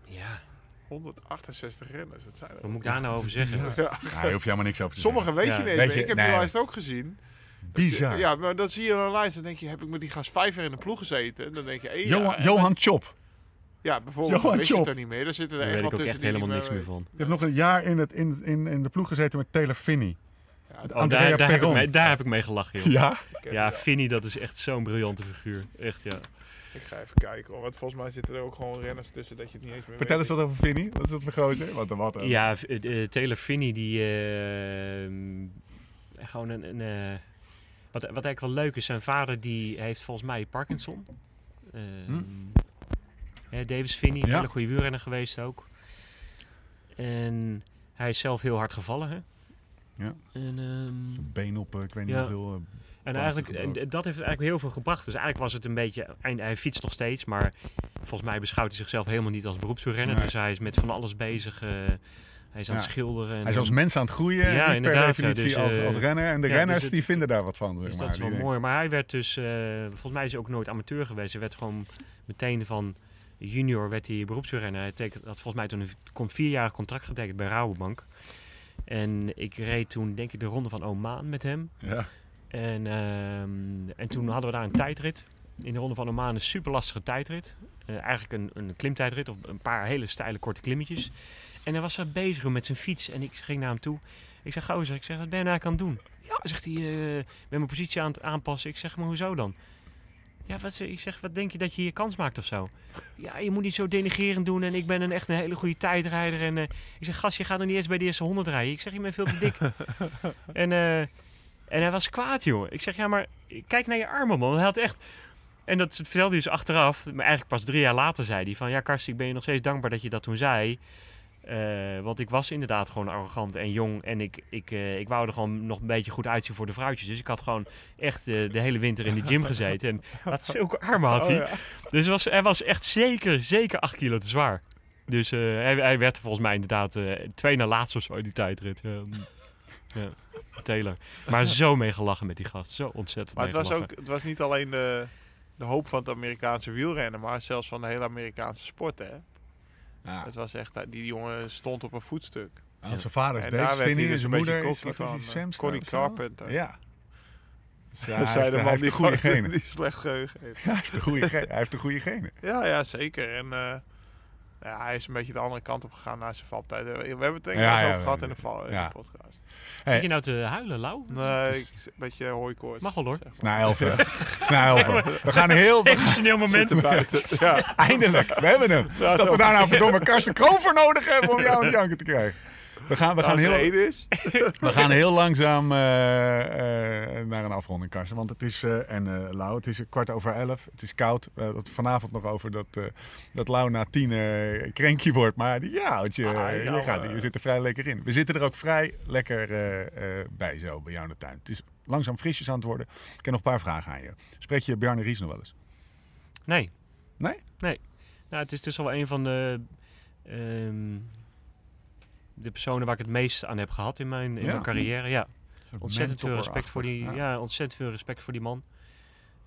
Ja, 168 renners, dat zijn er. wat moet ik daar nou over zeggen? Ja. Ja, daar hoef je helemaal niks over te Sommige weet Ja. je niet Weet je- Ik heb nee. die lijst ook gezien. zeggen. Bizar. Ja, maar dan zie je een lijst en denk je, heb ik met die gast vijf jaar in de ploeg gezeten? En dan denk je, één Johan, jaar. En Johan Chop. Ja, bijvoorbeeld, Johan dan wist je het er niet meer. Dan zitten er Daar echt weet wel ik ook tussen echt helemaal niks meer meer van. Je hebt nog een jaar in, het, in, in, in de ploeg gezeten met Taylor Finney. Ja, Oh, daar, daar, heb ik mee, daar heb ik mee gelachen, joh. Ja? Ja, Finny, dat is echt zo'n briljante figuur. Echt, ja. Ik ga even kijken hoor, want volgens mij zitten er ook gewoon renners tussen dat je het niet eens meer Vertel eens wat over Finney. Wat is dat voor gozer? Wat, wat een- Ja, eh, eh, Taylor Finney, die... eh, gewoon een... een eh, wat, wat eigenlijk wel leuk is, zijn vader die heeft volgens mij Parkinson. Eh, Hm. Davis een Ja. hele goede wielrenner geweest ook. En hij is zelf heel hard gevallen, hè? Ja. En, ehm, Zijn been op, eh, ik weet niet Ja. hoeveel. eh, En eigenlijk, en dat heeft eigenlijk heel veel gebracht. Dus eigenlijk was het een beetje... Hij, hij fietst nog steeds, maar volgens mij beschouwt hij zichzelf helemaal niet als beroepsrenner. Nee. Dus hij is met van alles bezig. eh, hij is aan het Ja. schilderen. En, hij is als en- mens aan het groeien. Ja, Per ja, definitie dus, als, als renner. En de ja, dus renners het- die vinden daar wat van. Dus maar. dat is wel mooi. Maar hij werd dus... volgens mij is hij ook nooit amateur geweest. Hij werd gewoon meteen van junior werd hij beroepsrenner. Hij tekent, had volgens mij toen een kon vierjarig contract getekend bij Rabobank. En ik reed toen denk ik de ronde van Oman met hem. Ja. En, ehm, en toen hadden we daar een tijdrit. In de Ronde van Oman een super lastige tijdrit. Eh, eigenlijk een, een klimtijdrit of een paar hele steile korte klimmetjes. En hij was er bezig met zijn fiets. En ik ging naar hem toe. Ik zeg, gozer, ik zeg, wat ben je nou aan het doen? Ja, zegt hij, ik ben mijn positie aan het aanpassen. Ik zeg, maar hoezo dan? Ja, wat, ze- ik zeg, wat denk je dat je hier kans maakt of zo? Ja, je moet niet zo denigerend doen. En ik ben een echt een hele goede tijdrijder. En eh, ik zeg, gast, je gaat nog niet eens bij de eerste 100 rijden. Ik zeg, je bent veel te dik. en, eh, en hij was kwaad, joh. Ik zeg, ja, maar kijk naar je armen, man. Hij had echt... En dat vertelde hij dus achteraf. Maar eigenlijk pas drie jaar later zei hij van... Ja, Karsten, ik ben je nog steeds dankbaar dat je dat toen zei. Eh, want ik was inderdaad gewoon arrogant en jong. En ik, ik, eh, ik wou er gewoon nog een beetje goed uitzien voor de vrouwtjes. Dus ik had gewoon echt eh, de hele winter in de gym gezeten. En had zulke armen had hij. Oh, ja. Dus was, hij was echt zeker, zeker 8 kilo te zwaar. Dus hij, hij werd volgens mij inderdaad twee na laatst of zo in die tijdrit. Ja. Taylor. Maar zo mee gelachen met die gast. Zo ontzettend Maar het was, gelachen. ook, het was niet alleen de, de hoop van het Amerikaanse wielrennen, maar zelfs van de hele Amerikaanse sport. Hè? Ja. Het was echt, die jongen stond op een voetstuk. Aan zijn vader is En Davis daar werd Finney hij en dus zijn een beetje moeder is, wat is van, die, eh, Connie? Carpenter. Ja. Dus ja, Dat hij zei heeft, de man die, de goede genen. die slecht geheugen heeft. Hij heeft de goede genen. Hij heeft de goede genen. Ja, ja, zeker. En eh, Ja, hij is een beetje de andere kant op gegaan na zijn valpartij. We hebben het denk ik Ja, over gehad in de, val, in Ja. de podcast. Hey. Zit je nou te huilen, Lau? Nee, ik, een beetje hooikoorts. Mag wel hoor. zeg maar. Na elf. hè? Na? We gaan heel... Emotioneel moment. Buiten. Ja, Eindelijk, we hebben hem. Dat we daar nou verdomme Karsten Kroon voor nodig hebben om jou aan het janken te krijgen. We gaan, we gaan, heel, is. we gaan heel langzaam eh, eh, naar een afronding, Karsten. Want het is, eh, en eh Lau, het is kwart over elf. Het is koud. We hadden het vanavond nog over dat, eh dat Lau na tien eh krenkje wordt. Maar die, ja, Oudje, Ah, ja, je, gaat, je zit er vrij lekker in. We zitten er ook vrij lekker eh, eh, bij zo, bij jou in de tuin. Het is langzaam frisjes aan het worden. Ik heb nog een paar vragen aan je. Spreek je Bjarne Ries nog wel eens? Nee. Nee? Nee. Nou, het is dus wel een van de, ehm, de personen waar ik het meest aan heb gehad in mijn, in Ja. mijn carrière. Ja, ontzettend veel respect voor die, ja. ja. ontzettend veel respect voor die man.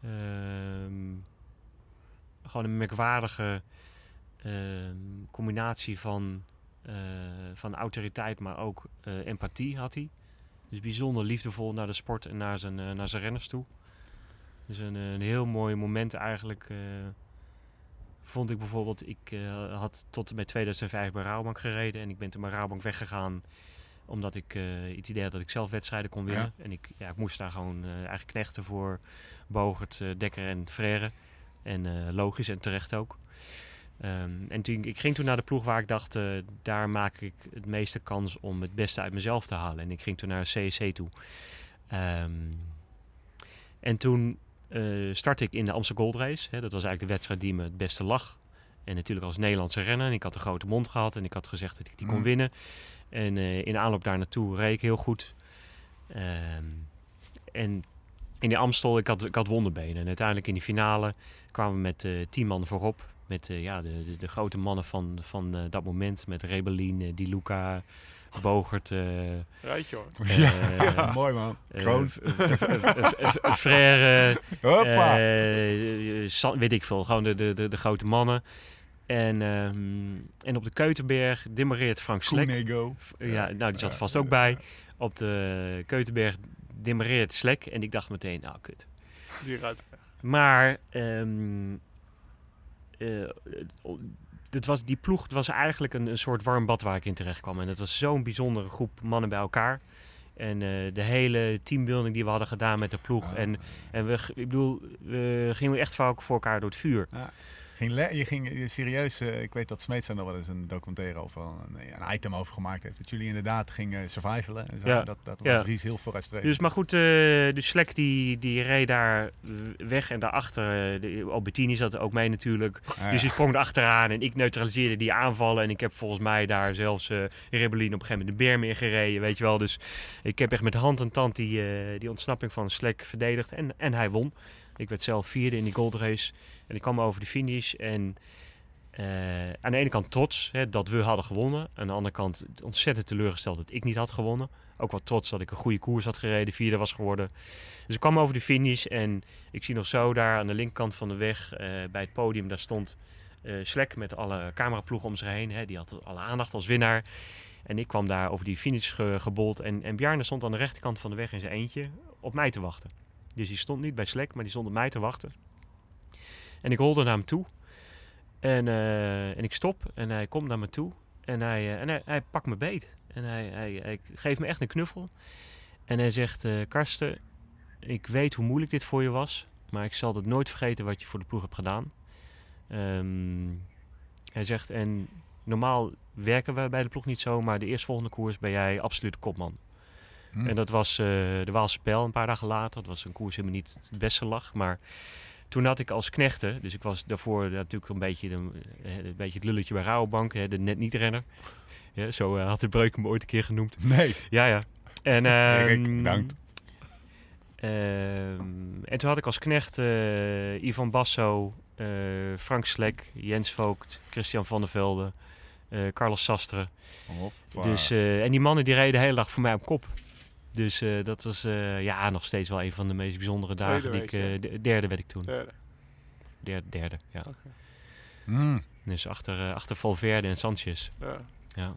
Ehm, gewoon een merkwaardige ehm, combinatie van, eh, van autoriteit, maar ook eh, empathie had hij. Dus bijzonder liefdevol naar de sport en naar zijn, eh, naar zijn renners toe. Dus een, een heel mooi moment eigenlijk. Vond ik bijvoorbeeld, ik eh, had tot en met 2005 bij Rabobank gereden. En ik ben toen bij Rabobank weggegaan omdat ik eh, het idee had dat ik zelf wedstrijden kon winnen. En ik, ja, ik moest daar gewoon eh, eigenlijk knechten voor Bogert, Dekker en Frère. En logisch en terecht ook. Ehm, en toen, ik ging toen naar de ploeg waar ik dacht, daar maak ik het meeste kans om het beste uit mezelf te halen. En ik ging toen naar CSC toe. Ehm, en toen eh startte ik in de Amsterdam Gold Race. Hè. Dat was eigenlijk de wedstrijd die me het beste lag. En natuurlijk als Nederlandse renner. En ik had een grote mond gehad en ik had gezegd dat ik die kon Mm. winnen. En eh, in aanloop daar naartoe reed ik heel goed. Ehm, en in die Amstel, ik had, ik had wonderbenen. En uiteindelijk in die finale kwamen we met eh tien man voorop. Met ja, de, de, de grote mannen van, van dat moment. Met Rebellin, Di Luca, Bogert. eh, Rijtje hoor. eh, Mooi man. eh, Kroon. Frère, Hoppa. eh, eh, weet ik veel, gewoon de, de, de, de grote mannen. En, ehm, en op de Keutenberg demoreert Frank Slek. Ja, nou, die zat er Ja, vast ook bij. Op de Keutenberg demoreert Slek. En ik dacht meteen, nou kut. Die rijdt. Maar ehm, eh, het was, die ploeg het was eigenlijk een, een soort warm bad waar ik in terecht kwam. En het was zo'n bijzondere groep mannen bij elkaar. En eh, de hele teambuilding die we hadden gedaan met de ploeg. Ah. En, en we, ik bedoel, we gingen echt vaak voor elkaar door het vuur. Ging je ging je serieus, eh, ik weet dat Smeets er nog wel eens een documentaire over, een, een item over gemaakt heeft. Dat jullie inderdaad gingen survivalen. En zo. Ja. Dat, dat was Ja. Ries heel vooruitstrevend. Dus maar goed, eh de Slek die, die reed daar weg en daarachter, eh, de Albertini zat er ook mee natuurlijk. Ah, Dus ja. die sprong erachteraan en ik neutraliseerde die aanvallen. En ik heb volgens mij daar zelfs eh Rebellin op een gegeven moment de berm in gereden, weet je wel. Dus ik heb echt met hand en tand die, eh, die ontsnapping van Slek verdedigd. En, en hij won. Ik werd zelf vierde in die gold race. En ik kwam over de finish en... eh, aan de ene kant trots hè, dat we hadden gewonnen. Aan de andere kant ontzettend teleurgesteld dat ik niet had gewonnen. Ook wel trots dat ik een goede koers had gereden, vierde was geworden. Dus ik kwam over de finish en ik zie nog zo daar aan de linkerkant van de weg eh, bij het podium, daar stond eh Slek met alle cameraploegen om zich heen. Hè, die had alle aandacht als winnaar. En ik kwam daar over die finish ge- gebold. En, en Bjarne stond aan de rechterkant van de weg in zijn eentje op mij te wachten. Dus die stond niet bij Slek, maar die stond op mij te wachten. En ik rolde naar hem toe. En, eh, en ik stop en hij komt naar me toe. En hij, eh, en hij, pakt me beet. En hij, hij, geeft me echt een knuffel. En hij zegt, eh Karsten, ik weet hoe moeilijk dit voor je was. Maar ik zal het nooit vergeten wat je voor de ploeg hebt gedaan. Ehm, hij zegt, en normaal werken we bij de ploeg niet zo. Maar de eerstvolgende koers ben jij absoluut kopman. Hm. En dat was eh, de Waalse Pijl een paar dagen later. Dat was een koers die me niet het beste lag. Maar toen had ik als knechten, dus ik was daarvoor natuurlijk een beetje, de, eh, een beetje het lulletje bij Rabobank, hè, de net niet renner. Ja, zo eh, had de Breuk me ooit een keer genoemd. Nee. Ja, ja. En, Erik, ehm, bedankt. ehm, en toen had ik als knecht eh, Ivan Basso, eh, Frank Slek, Jens Voogd, Christian van der Velde, eh, Carlos Sastre. Hoppa. Dus, eh, en die mannen die reden de hele dag voor mij op kop. Dus eh, dat was eh, ja, nog steeds wel een van de meest bijzondere Tweede dagen. Die ik, eh, de- derde werd ik toen. Derde. Derde, derde ja. Hm. Dus achter, eh, achter Valverde en Sanchez. Ja. Ja.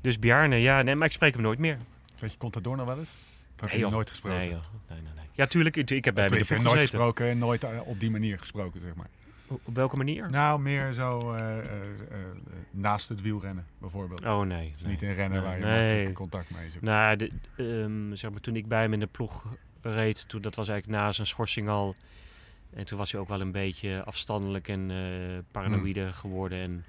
Dus Bjarne, ja, nee, maar ik spreek hem nooit meer. Weet je Contador nog wel eens? Of heb je Nee, nooit gesproken? Nee, joh. Nee, nee, nee. Ja, tuurlijk. Ik, ik heb bij hem de nooit gezeten. gesproken en nooit op die manier gesproken, zeg maar. Op welke manier? Nou, meer zo eh, naast het wielrennen bijvoorbeeld. Oh nee. Dus nee. niet een renner waar je Nee. contact mee zoekt. Nou, de, ehm, zeg maar, toen ik bij hem in de ploeg reed, toen, dat was eigenlijk na zijn schorsing al. En toen was hij ook wel een beetje afstandelijk en paranoïde geworden. En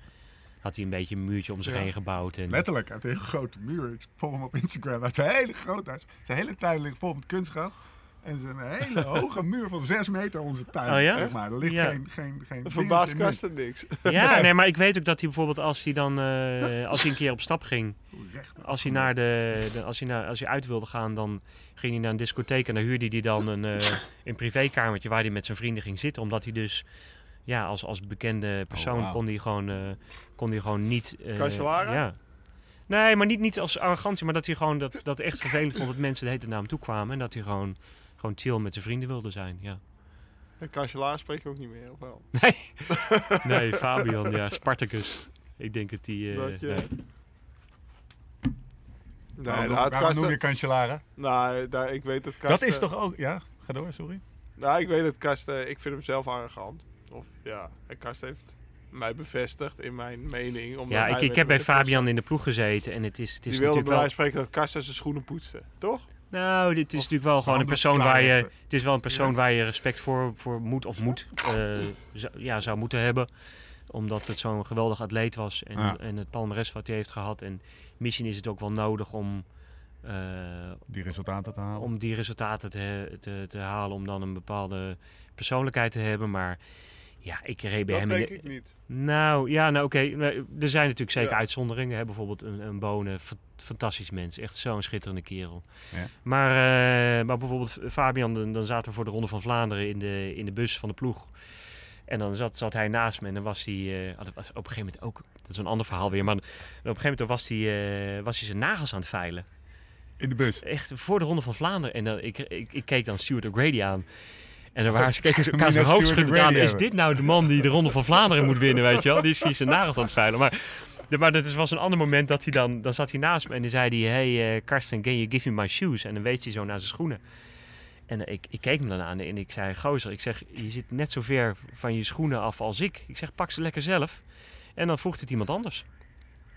had hij een beetje een muurtje om zich Ja. heen gebouwd. En, Letterlijk, uit een heel grote muur. Ik volg hem op Instagram. Hij is een hele groot huis. Zijn hele tuin ligt vol met kunstgras. En zijn hele hoge muur van 6 meter zijn tuin. Oh ja? Zeg maar. Er ligt Ja. geen, geen, geen verbaast in Karsten niks. Ja, nee, maar ik weet ook dat hij bijvoorbeeld als hij dan eh, als hij een keer op stap ging, als hij, naar de, de- als, hij naar, als hij uit wilde gaan, dan ging hij naar een discotheek en dan huurde hij dan een, eh, een privékamertje waar hij met zijn vrienden ging zitten. Omdat hij dus, ja, als, als bekende persoon wauw. kon hij gewoon, eh, kon hij gewoon niet... eh, Cancellara? Ja. Nee, maar niet, niet als arrogantie, maar dat hij gewoon dat, dat echt vervelend vond dat mensen de hele hem toe kwamen. En dat hij gewoon, gewoon chill met zijn vrienden wilde zijn, ja. En Kanselaar spreek je ook niet meer, of wel? Nee, nee Fabian, ja, Spartacus. Ik denk dat die... eh, Dat je- nee. Nee, waarom nou, noem- het waarom noem Karsten... je Cancellara? Nou, daar, ik weet dat Dat Karsten... is toch ook... Ja, ga door, sorry. Nou, ik weet het Karsten... Ik vind hem zelf arrogant. Of ja, en Karsten heeft mij bevestigd in mijn mening. Omdat Ja, ik, ik heb bij Fabian in de ploeg gezeten en het is, het is Die wilde natuurlijk bij wel... spreken dat Karsten zijn schoenen poetste, toch? Nou, dit is Of natuurlijk wel gewoon een persoon waar je... Het is wel een persoon Ja. waar je respect voor, voor moet of moet... eh, zou- ja, zou moeten hebben. Omdat het zo'n geweldig atleet was. En, Ja. en het palmares wat hij heeft gehad. En misschien is het ook wel nodig om... eh, Die resultaten te halen. om die resultaten te, te, te halen. Om dan een bepaalde persoonlijkheid te hebben. Maar ja, ik reed bij Dat hem... in denk de- ik niet. Nou, ja, nou oké. Er zijn natuurlijk zeker Ja. uitzonderingen. Hè? Bijvoorbeeld een, een Bonen, fa- fantastisch mens. Echt zo'n schitterende kerel. Ja. Maar, eh, maar bijvoorbeeld Fabian, dan, dan zaten we voor de Ronde van Vlaanderen in de, in de bus van de ploeg. En dan zat, zat hij naast me en dan was hij... eh, dat was op een gegeven moment ook... Dat is een ander verhaal weer. Maar op een gegeven moment was hij, eh, was hij zijn nagels aan het veilen. In de bus. Echt voor de Ronde van Vlaanderen. En dan, ik, ik, ik keek dan Stuart O'Grady aan. En dan waren ze keken ze elkaar schudden aan. Is dit nou de man die de Ronde van Vlaanderen moet winnen, weet je wel? Die is hier zijn nagels aan het veilen. Maar, de- maar dat is- was een ander moment dat hij dan... Dan zat hij naast me en dan zei hij... Hey eh, Karsten, can you give me my shoes? En dan wees hij zo naar zijn schoenen. En eh, ik, ik keek hem dan aan en ik zei... Gozer, ik zeg, je zit net zo ver van je schoenen af als ik. Ik zeg, pak ze lekker zelf. En dan vroeg het iemand anders.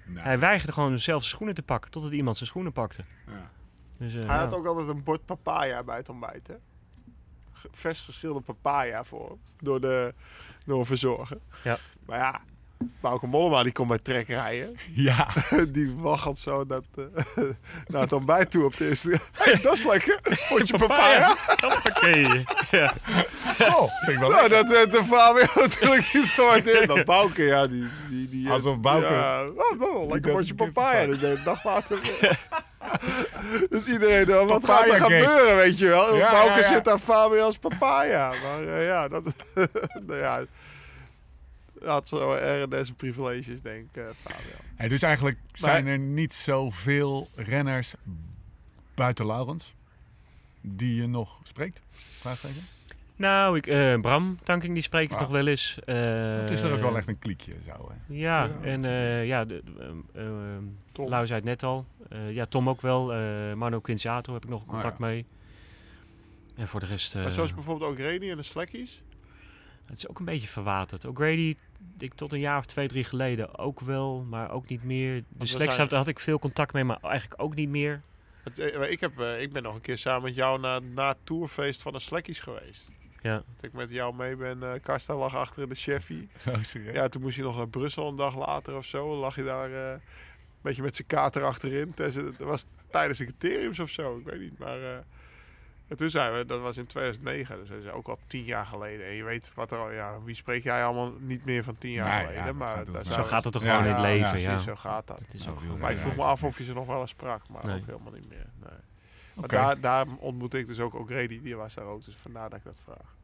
Nou, Hij weigerde gewoon zelf zijn schoenen te pakken... totdat iemand zijn schoenen pakte. ja. Dus, eh, Hij had ja. ook altijd een bord papaya bij het ontbijt, hè? Vers geschilde papaya voor hem, door de, door een verzorger. Ja. Maar ja, Bauke Mollema die komt bij trek rijden. ja. Die waggelt zo dat, eh, naar het ontbijt toe op de eerste. Hey, dat is lekker. Potje papaya. Hoppakee. ja. Oh, vind ik wel Nou, dat werd de Fabio natuurlijk niet gewaardeerd. Maar Bauke, ja, die... die, die Alsof Bauke- Ja, oh, nou, lekker potje papaya. de dag later... dus iedereen, eh, wat Papaya gaat er cake. gebeuren, weet je wel? Ja, Bauke ja, ja. zit aan Fabians papaya. Maar eh, ja, dat... nou ja, had zo RNS privileges, denk ik, eh, Fabio. Hey, dus eigenlijk zijn er niet zoveel renners buiten Laurens die je nog spreekt? Vraagteken? Nou, ik, eh, Bram Tanking, die spreek ik Ah. nog wel eens. Eh, Het is er ook wel echt een kliekje zo. Hè? Ja, Ja, en eh, ja, de, ehm, ehm, Tom. Lau zei het net al. Eh, ja, Tom ook wel. eh Mano Quinciato heb ik nog contact Oh, ja. mee. En voor de rest... eh, Maar zoals bijvoorbeeld ook Reni en de Slekkies. Het is ook een beetje verwaterd. O'Grady, ik tot een jaar of twee, drie geleden ook wel, maar ook niet meer. De zijn- had, had ik veel contact mee, maar eigenlijk ook niet meer. Het, eh, ik, heb, eh, ik ben nog een keer samen met jou naar, naar het tourfeest van de Slekkies geweest. Ja. Dat ik met jou mee ben. eh Karsta lag achter in de Chevy. Serieus. Ja, toen moest hij nog naar Brussel een dag later of zo. Dan lag hij daar eh, een beetje met zijn kater achterin. Tijdens- Dat was tijdens de criteriums of zo, ik weet niet. Maar eh, en toen zijn we, dat was in 2009, dus dat is ook al tien jaar geleden. En je weet wat er al, ja, wie spreek jij allemaal niet meer van tien jaar Nee, geleden. ja, maar gaat Zo gaat het toch Ja, gewoon in het leven, Precies, ja. zo gaat dat. Het is ook Maar ik vroeg me af of je ze nog wel eens sprak, maar Nee. ook helemaal niet meer. Nee. Maar daar, daar ontmoette ik dus ook O'Grady, die was daar ook. Dus vandaar dat ik dat vraag.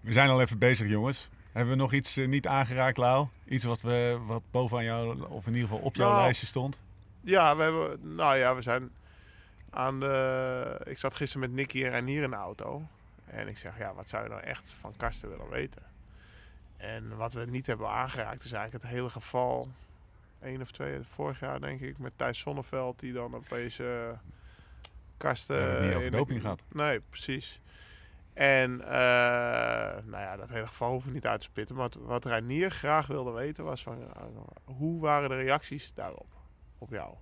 We zijn al even bezig, jongens. Hebben we nog iets eh, niet aangeraakt, Lau? Iets wat, we, wat bovenaan jou, of in ieder geval op jouw Nou, lijstje stond? Ja, we hebben, nou ja, we zijn aan de. Ik zat gisteren met Nicky en Renier in de auto. En ik zeg, ja, wat zou je nou echt van Karsten willen weten? En wat we niet hebben aangeraakt is eigenlijk het hele geval. één of twee, vorig jaar denk ik, met Thijs Sonneveld, die dan opeens eh Karsten. Het niet over doping gehad. Nee, precies. En eh, nou ja, dat hele geval hoeven we niet uit te spitten. Maar wat- wat Reinier graag wilde weten was van... eh, hoe waren de reacties daarop? Op jou?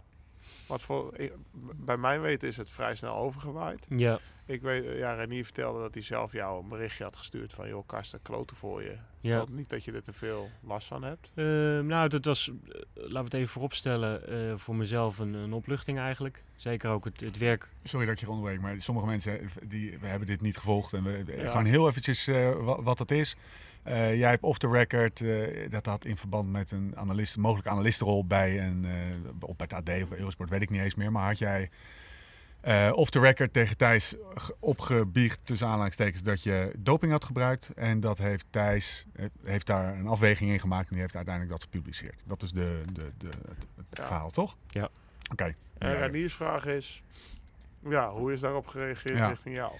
Wat voor, ik- bij mijn weten is het vrij snel overgewaaid. Ja, Ik weet, eh, ja, Renier vertelde dat hij zelf jou een berichtje had gestuurd van... joh, Karsten, kloten voor je. Ik ja. hoop niet dat je er te veel last van hebt. Eh, nou, dat was, eh, laten we het even vooropstellen, eh voor mezelf een, een opluchting eigenlijk. Zeker ook het, het werk. Sorry dat ik je onderbreek, maar sommige mensen die, we hebben dit niet gevolgd. En we, Ja. Gewoon heel eventjes eh, wat, wat het is. Eh, jij hebt off the record, eh, dat had in verband met een analist, mogelijke analistenrol bij, een, eh, op bij het AD of bij Eurosport, weet ik niet eens meer. Maar had jij eh, off the record tegen Thijs ge- opgebiecht, tussen aanhalingstekens, dat je doping had gebruikt. En dat heeft Thijs heeft daar een afweging in gemaakt en die heeft uiteindelijk dat gepubliceerd. Dat is de, de, de, het, het Ja. verhaal, toch? Ja. Oké. En Ja. Reniers vraag is... Ja, hoe is daarop gereageerd Ja. richting jou?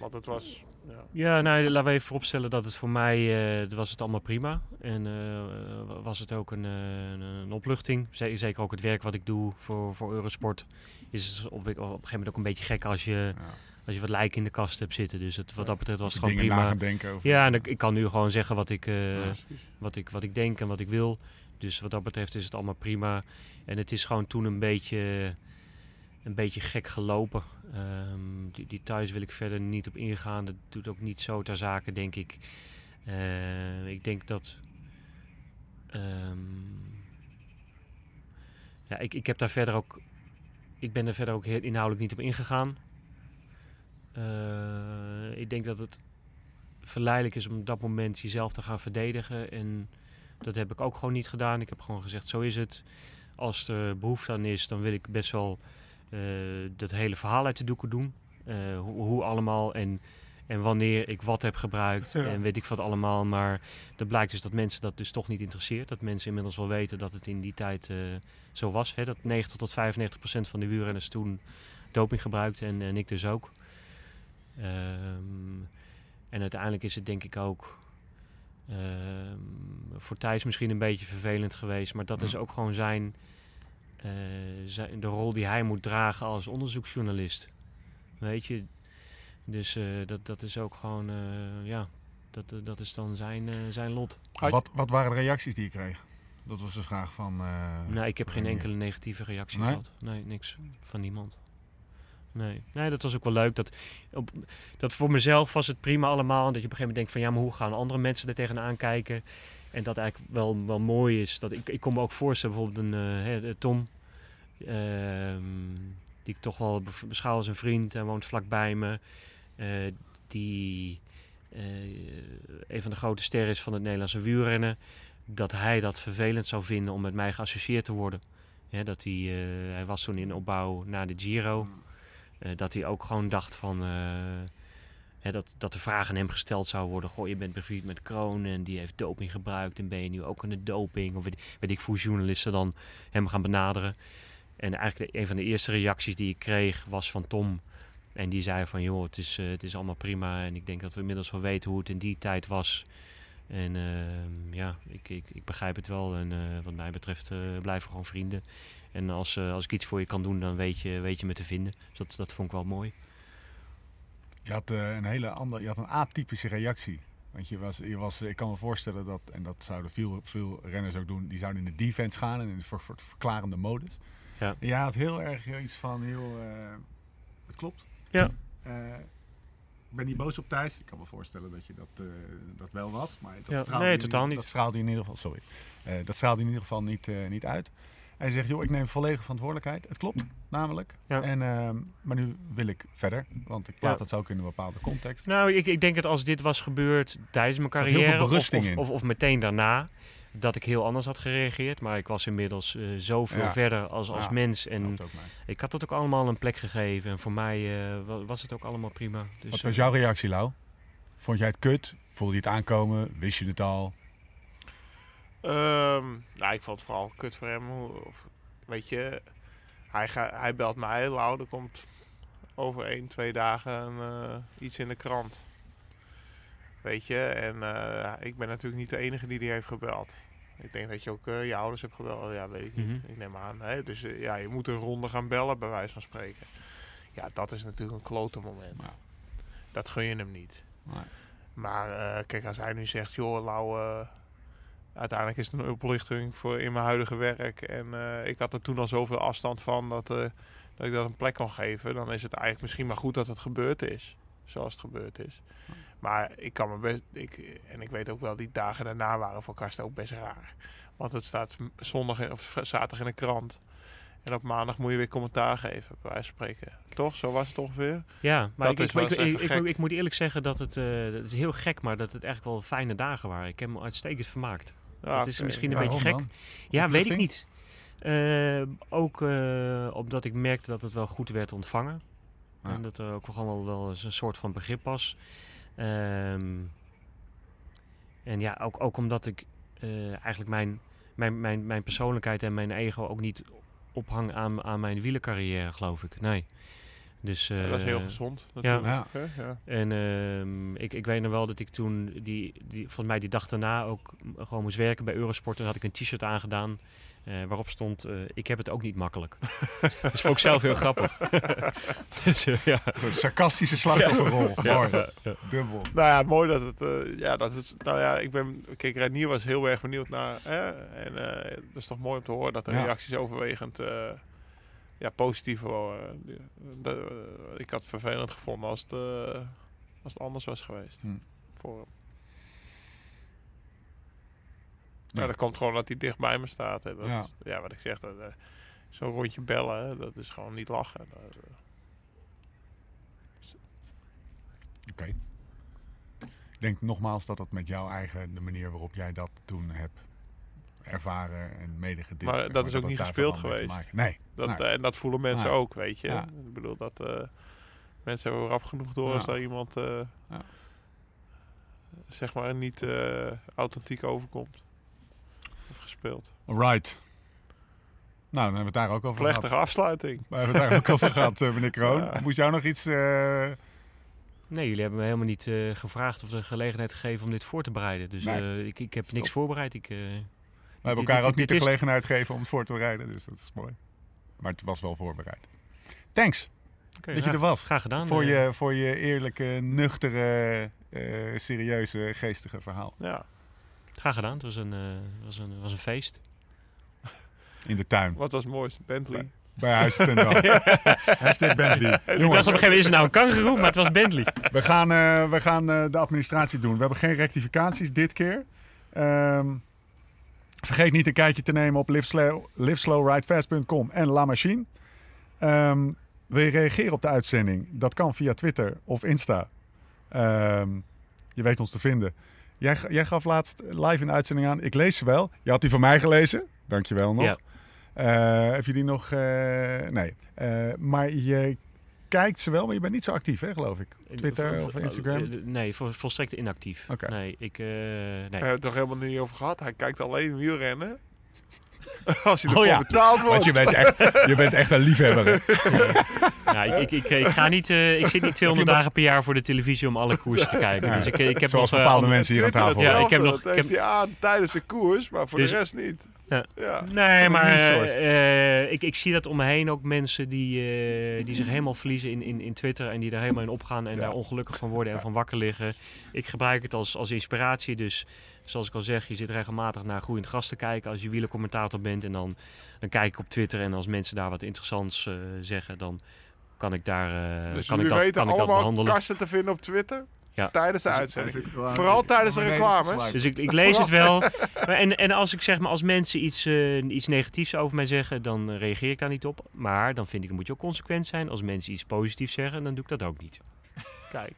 Want het was... Ja, Ja, nou, laten we even vooropstellen dat het voor mij, eh, was het allemaal prima. En eh, was het ook een, eh, een, een opluchting. Ze- Zeker ook het werk wat ik doe voor, voor Eurosport. Is op, op een gegeven moment ook een beetje gek als je, Ja. als je wat lijken in de kast hebt zitten. Dus het, wat dat betreft was het gewoon prima. gaan denken over. Ja, en ik, ik kan nu gewoon zeggen wat ik, Ja. wat, ik, wat ik denk en wat ik wil. Dus wat dat betreft is het allemaal prima. En het is gewoon toen een beetje, een beetje gek gelopen. Ehm, die details wil ik verder niet op ingaan. Dat doet ook niet zo ter zake, denk ik. Eh, ik denk dat... ehm, ja, ik, ik heb daar verder ook... Ik ben er verder ook heel inhoudelijk niet op ingegaan. Eh, ik denk dat het verleidelijk is om op dat moment jezelf te gaan verdedigen. En dat heb ik ook gewoon niet gedaan. Ik heb gewoon gezegd, zo is het. Als er behoefte aan is, dan wil ik best wel dat hele verhaal uit de doeken doen. Eh, hoe, hoe allemaal en, en wanneer ik wat heb gebruikt Ja. en weet ik wat allemaal. Maar dat blijkt dus dat mensen dat dus toch niet interesseert. Dat mensen inmiddels wel weten dat het in die tijd eh, zo was. Hè? Dat 90 tot 95 procent van de wielrenners toen doping gebruikten en, en ik dus ook. Ehm, en uiteindelijk is het denk ik ook ehm, voor Thijs misschien een beetje vervelend geweest. Maar dat is ook gewoon eh, zijn, de rol die hij moet dragen als onderzoeksjournalist. Weet je, dus eh, dat, dat is ook gewoon, eh, ja, dat, eh, dat is dan zijn, eh, zijn lot. Wat, wat waren de reacties die je kreeg? Dat was de vraag van... eh, nou, ik heb geen enkele negatieve reactie Nee? gehad. Nee, niks van niemand. Nee. nee, dat was ook wel leuk. Dat, op, dat voor mezelf was het prima allemaal. En dat je op een gegeven moment denkt van ja, maar hoe gaan andere mensen er tegenaan kijken? En dat eigenlijk wel, wel mooi is. Dat ik, ik kon me ook voorstellen, bijvoorbeeld een eh, Tom, ehm, die ik toch wel be- beschouw als een vriend en woont vlakbij me. eh, die eh, een van de grote sterren is van het Nederlandse wielrennen. Dat hij dat vervelend zou vinden om met mij geassocieerd te worden. Dat hij, hij was toen in opbouw naar de Giro. Eh, dat hij ook gewoon dacht van... dat, dat de vraag aan hem gesteld zou worden... Goh, je bent bevriend met Kroon en die heeft doping gebruikt... en ben je nu ook aan de doping? Of weet, ik voor journalisten dan hem gaan benaderen. En eigenlijk de- een van de eerste reacties die ik kreeg was van Tom. En die zei van, joh, het is, eh, het is allemaal prima. En ik denk dat we inmiddels wel weten hoe het in die tijd was. En ehm, ja, ik, ik, ik begrijp het wel. En eh, wat mij betreft eh, blijven we gewoon vrienden. En als, als ik iets voor je kan doen, dan weet je, weet je me te vinden. Dus dat, dat vond ik wel mooi. Je had eh, een hele andere, je had een atypische reactie. Want je was, je was, ik kan me voorstellen dat, en dat zouden veel, veel renners ook doen, die zouden in de defense gaan en in de ver- ver- verklarende modus. Ja. En jij had heel erg iets van, heel, eh, het klopt. Ja. Eh, ik ben niet boos op Thijs. Ik kan me voorstellen dat je dat, dat wel was. Maar dat Ja, straalde nee, totaal niet. Dat straalde in ieder geval, sorry. Dat straalde in ieder geval niet, niet uit. Hij zegt, joh, ik neem volledige verantwoordelijkheid. Het klopt, namelijk. Ja. En, ehm, maar nu wil ik verder, want ik plaats Ja. dat ook in een bepaalde context. Nou, ik, ik denk dat als dit was gebeurd tijdens mijn carrière... Of, of, of, of meteen daarna, dat ik heel anders had gereageerd. Maar ik was inmiddels eh, zoveel Ja. verder als, als mens. En ik had dat ook allemaal een plek gegeven. En voor mij eh, wa- was het ook allemaal prima. Dus, Wat was eh, jouw reactie, Lau? Vond jij het kut? Voelde je het aankomen? Wist je het al? Ehm, nou, ik vond het vooral kut voor hem. Of, weet je, hij, ga, hij belt mij, Lau, er komt over één, twee dagen eh, iets in de krant. Weet je, en eh, ik ben natuurlijk niet de enige die die heeft gebeld. Ik denk dat je ook eh, je ouders hebt gebeld. Ja, weet ik niet. Mhm. Ik neem aan. Hè? Dus ja, je moet een ronde gaan bellen, bij wijze van spreken. Ja, dat is natuurlijk een klote moment. Dat gun je hem niet. Nee. Maar kijk, als hij nu zegt, joh, Lau, eh, uiteindelijk is het een oplichting voor in mijn huidige werk. En eh, ik had er toen al zoveel afstand van dat, eh, dat ik dat een plek kon geven. Dan is het eigenlijk misschien maar goed dat het gebeurd is. Zoals het gebeurd is. Maar ik kan me best, ik, en ik weet ook wel, die dagen daarna waren voor Karsten ook best raar. Want het staat zondag in, of zaterdag in de krant. En op maandag moet je weer commentaar geven, bij wijze van spreken. Toch? Zo was het ongeveer? Ja, maar ik, ik, ik, ik, moet- ik moet eerlijk zeggen dat het, eh, dat is heel gek, maar dat het eigenlijk wel fijne dagen waren. Ik heb me uitstekend vermaakt. Ja, Dat is oké. misschien een beetje gek. dan? Ja, weet ik niet. Eh, ook eh, omdat ik merkte dat het wel goed werd ontvangen. Ja. En dat er ook gewoon wel, eens een soort van begrip was. Ehm, en ja, ook, ook omdat ik eh, eigenlijk mijn, mijn, mijn, mijn persoonlijkheid en mijn ego ook niet ophang aan, aan mijn wielercarrière, geloof ik. Nee. Dus, Ja, dat is heel eh, gezond natuurlijk. Ja. Ja. en ehm, ik, ik weet nog wel dat ik toen, die, die, volgens mij die dag daarna ook gewoon moest werken bij Eurosport. En had ik een t-shirt aangedaan eh, waarop stond, eh, ik heb het ook niet makkelijk. dat vond ik zelf heel grappig. dus, ja. Een sarcastische slachtofferrol. Mooi. Ja, ja. Dubbel. Nou ja, mooi dat het. eh, ja, dat het. Nou ja, ik ben. Kijk, Renier was heel erg benieuwd naar. Hè, en eh dat is toch mooi om te horen dat de Ja. reacties overwegend. Eh, ja, positief. Die- dat, eh, ik had het vervelend gevonden als het, eh, als het anders was geweest. Hm. Voor hem. Ja. Dat komt gewoon dat hij dicht bij me staat. Hè. Dat, Ja. ja. wat ik zeg, dat, eh, zo'n rondje bellen, hè, dat is gewoon niet lachen. Eh, Oké. Ik denk nogmaals dat dat met jouw eigen, de manier waarop jij dat toen hebt ervaren en medegedeeld. Maar dat is ook niet gespeeld geweest. Nee. Dat, eh, en dat voelen mensen Ja. ook, weet je. Ja. Ik bedoel, dat eh, mensen hebben rap genoeg door als daar iemand eh, Ja. zeg maar niet eh, authentiek overkomt. Of gespeeld. Alright. Nou, dan hebben we het daar ook over Plechtige gehad. afsluiting. We hebben het daar ook over gehad, eh, meneer Kroon. Ja. Moest jou nog iets... eh, Nee, jullie hebben me helemaal niet eh, gevraagd of de gelegenheid gegeven om dit voor te bereiden. Dus Nee. eh, ik, ik heb Stop. niks voorbereid. Ik, eh, We hebben elkaar ook niet de gelegenheid gegeven om het voor te bereiden, dus dat is mooi. Maar het was wel voorbereid. Thanks oké, dat je er was. Graag gedaan. Voor eh. je, voor je eerlijke, nuchtere, eh, serieuze, geestige verhaal. Ja. Graag gedaan. Het was een, eh, was een, was een feest. In de tuin. Wat was het mooiste? Bentley. Bij Huis ten. Hashtag Bentley. Ik dacht op een gegeven moment is het nou een kangeroe, maar het was Bentley. we gaan, eh, we gaan eh, de administratie doen. We hebben geen rectificaties dit keer. Ehm, vergeet niet een kijkje te nemen op liveslow, liveslowridefast.com en La Machine. Ehm, wil je reageren op de uitzending? Dat kan via Twitter of Insta. Ehm, je weet ons te vinden. Jij, jij gaf laatst live de uitzending aan. Ik lees ze wel. Je had die van mij gelezen. Dankjewel nog. Ja. Eh, heb je die nog? eh, nee. Eh, maar je kijkt ze wel, maar je bent niet zo actief, hè, geloof ik. Twitter Vol- of Instagram? eh, Nee, vol- volstrekt inactief. Oké. Nee, ik... eh, nee. We het toch helemaal niet over gehad. Hij kijkt alleen wielrennen. Als hij Oh ervoor ja, betaald wordt. Want je bent echt, je bent echt een liefhebber. Ja, ik, ik, ik, ik ga niet, eh, ik zit niet 200 dagen per jaar voor de televisie om alle koersen te kijken. Ja. Dus ik, ik heb Zoals nog, eh, bepaalde mensen hier aan tafel. Ja, ik heb nog- Dat ik heeft hij aan tijdens de koers, maar voor Dus- de rest niet. Ja. Ja. Nee, maar eh, eh, ik, ik zie dat om me heen ook mensen die, eh, die zich helemaal verliezen in, in, in Twitter en die daar helemaal in opgaan en Ja. daar ongelukkig van worden en van wakker liggen. Ik gebruik het als, als inspiratie. Dus zoals ik al zeg, je zit regelmatig naar groeiend gras te kijken als je wielercommentator bent. En dan, dan kijk ik op Twitter en als mensen daar wat interessants eh, zeggen, dan kan ik daar eh, Dus kan ik dat, weten kan ik dat allemaal behandelen. Karsten te vinden op Twitter. Ja. Tijdens de uitzending. Vooral tijdens de reclames. dat. Dus ik, ik lees het wel. Maar en, en als ik zeg maar, als mensen iets, eh, iets negatiefs over mij zeggen, dan eh, reageer ik daar niet op. Maar dan vind ik, moet je ook consequent zijn. Als mensen iets positiefs zeggen, dan doe ik dat ook niet. Kijk.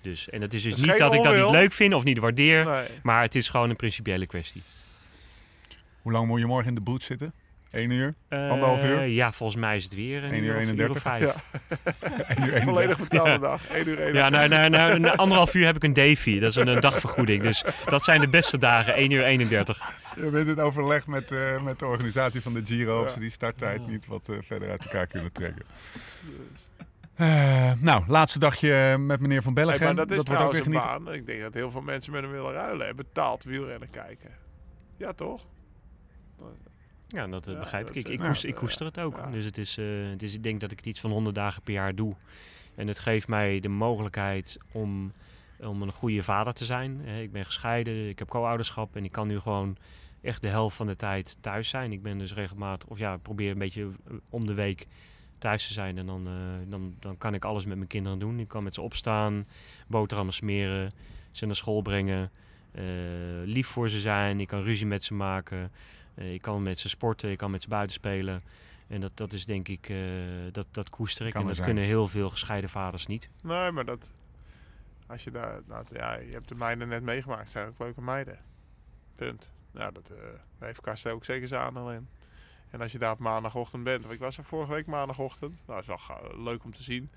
Dus, en het is dus Dat is niet dat ik dat niet leuk vind of niet waardeer. Nee. Maar het is gewoon een principiële kwestie. Hoe lang moet je morgen in de boot zitten? Eén uur? Eh, Anderhalf uur? Ja, volgens mij is het weer een 1 uur uur, of, uur 31. of vijf. Ja. Ja, Eén uur Volledig 31. betaalde Ja. dag. 1 uur 1 ja na, na, na, na anderhalf uur heb ik een day-fee. Dat is een, een dagvergoeding. Dus dat zijn de beste dagen. 1 uur 31. Je bent in overleg met, eh, met de organisatie van de Giro of ze die starttijd niet wat eh, verder uit elkaar kunnen trekken. Eh, nou, laatste dagje met meneer Van Hey, Bellegem. maar dat is wordt ook trouwens weer een genieten. baan. Ik denk dat heel veel mensen met hem willen ruilen. En betaald wielrennen kijken. Ja, toch? Ja, dat eh, Ja, begrijp dat ik. Ik, is ik, koester, koester het ook. Dus, het is, eh, dus ik denk dat ik het iets van 100 dagen per jaar doe. En het geeft mij de mogelijkheid om, om een goede vader te zijn. Eh, ik ben gescheiden, ik heb co-ouderschap en ik kan nu gewoon echt de helft van de tijd thuis zijn. Ik ben dus regelmatig, of ja, ik probeer een beetje eh, om de week thuis te zijn. En dan, dan, dan kan ik alles met mijn kinderen doen. Ik kan met ze opstaan, boterhammen smeren, ze naar school brengen, lief voor ze zijn. Ik kan ruzie met ze maken. Eh, ik kan met ze sporten, ik kan met ze buiten spelen. En dat, dat is denk ik, eh, dat, dat koester ik. Kan en dat zijn. kunnen heel veel gescheiden vaders niet. Nee, maar dat... Als je daar... Nou, ja, je hebt de meiden net meegemaakt. Zijn ook leuke meiden. Punt. Nou, dat eh, daar heeft Karsten ook zeker zijn aandeel in. En als je daar op maandagochtend bent... Want ik was er vorige week maandagochtend. Nou, dat is wel leuk om te zien.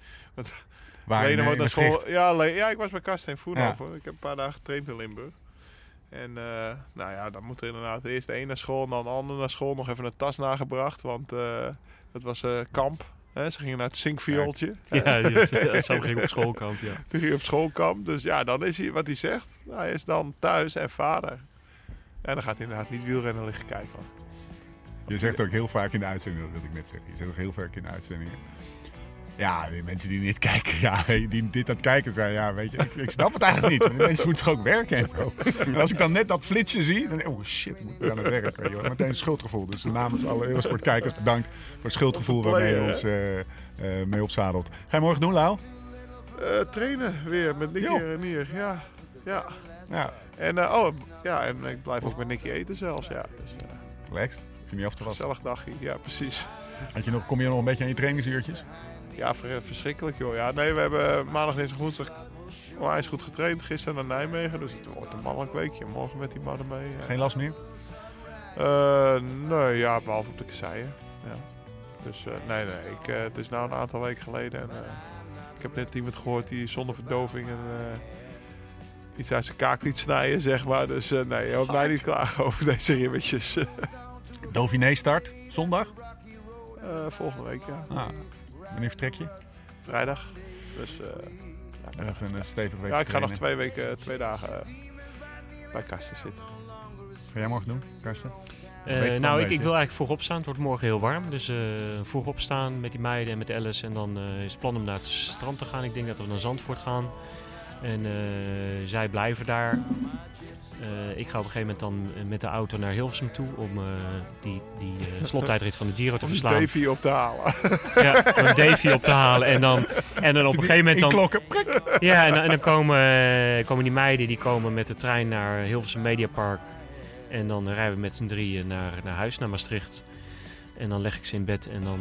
Waar Lena in, wordt in naar school. Ja, ja, ik was bij Karsten in Voernover. Ik heb een paar dagen getraind in Limburg. En eh, nou ja, dan moet er inderdaad eerst de een naar school en dan de ander naar school. Nog even een tas nagebracht, want eh, dat was eh, kamp. Hè, ze gingen naar het zinkviooltje. Ja, dus, eh, zo ging op schoolkamp, ja. Toen ging hij op schoolkamp. Dus ja, dan is hij, wat hij zegt, hij is dan thuis en vader. En dan gaat hij inderdaad niet wielrennen liggen kijken. Je zegt ook heel vaak in de uitzending, dat wil ik net zeggen. Je zegt ook heel vaak in de uitzendingen. Ja, die mensen die niet kijken, ja, die dit aan het kijken zijn, ja, weet je, ik, ik snap het eigenlijk niet. Die mensen moeten toch ook werken en zo. En als ik dan net dat flitsje zie, dan denk ik, oh shit, ik moet weer aan het werk. Weet je, wel. meteen een schuldgevoel. Dus namens alle Eurosport-kijkers bedankt voor het schuldgevoel waarmee je ons eh, eh, mee opzadelt. Ga je morgen doen, Lau? Eh, trainen weer met Nicky en Nier. Ja, ja. Ja, En, oh, ja, en ik blijf ook met Nicky eten zelfs. Ja, dus, relaxed. Hoef je niet af te wassen. gezellig dagje. Ja, precies. Had je nog, kom je nog een beetje aan je trainingsuurtjes? Ja, ver- verschrikkelijk joh. Ja, nee, we hebben maandag, dinsdag, woensdag onwijs goed getraind. Gisteren naar Nijmegen, dus het wordt een mannelijk weekje. Morgen met die mannen mee. ja. Geen last meer? Eh, nee, ja, behalve op de kasseien. Ja. Dus eh, nee, nee, ik, eh, het is nu een aantal weken geleden. En, eh, ik heb net iemand gehoord die zonder verdoving een, eh, iets uit zijn kaak liet snijden, zeg maar. Dus eh, nee, je hoeft mij niet klagen over deze ribbetjes. Dauphiné start, zondag. Eh, volgende week, ja. Ah, wanneer vertrek je? Vrijdag. Dus eh, ja, Even een stevig week ja, ik ga nog twee weken, twee dagen eh, bij Karsten zitten. Ga jij morgen doen, Karsten? Eh, nou, ik, ik wil eigenlijk vroeg opstaan. Het wordt morgen heel warm. Dus eh, vroeg opstaan met die meiden en met Alice. En dan eh, is het plan om naar het strand te gaan. Ik denk dat we naar Zandvoort gaan. En eh, zij blijven daar. Eh, ik ga op een gegeven moment dan eh, met de auto naar Hilversum toe. Om die, die slottijdrit van de Giro te Om verslaan. Davy op te halen. Ja, om Davy op te halen. En dan, en dan op een gegeven moment dan... klokken. Ja, en, dan- en dan komen, komen die meiden die komen met de trein naar Hilversum Mediapark. En dan rijden we met z'n drieën naar, naar huis, naar Maastricht. En dan leg ik ze in bed en dan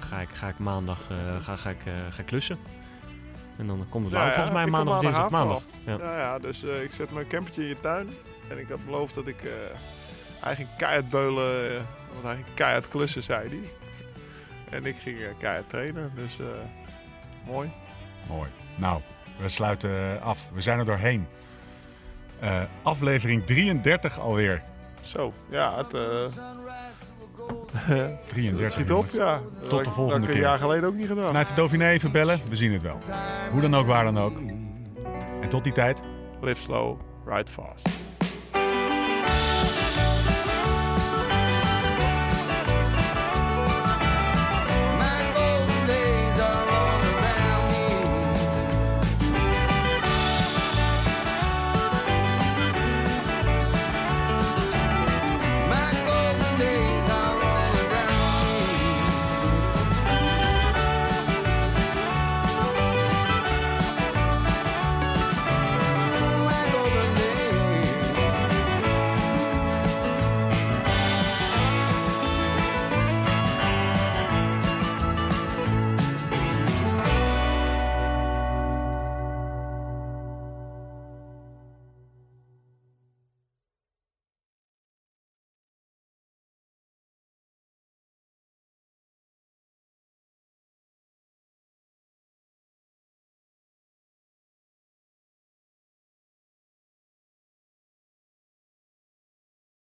ga, ik, ga ik maandag ga, ga ik, ga klussen. En dan komt het Ja, nou, ja, volgens mij maandag, dinsdag, maandag. Ja. Ja, ja dus eh, ik zet mijn campertje in je tuin. En ik had beloofd dat ik... eh hij ging keihard beulen, eh, want hij ging keihard klussen, zei hij. En ik ging keihard trainen, dus eh, mooi. Mooi. Nou, we sluiten af. We zijn er doorheen. Eh, aflevering 33 alweer. Zo, ja, het, eh 33. het schiet op, ja. de had ik- volgende keer. een jaar geleden ook niet gedaan. Vanuit de Dauphiné even bellen. We zien het wel. Hoe dan ook, waar dan ook. En tot die tijd. Live slow, ride fast.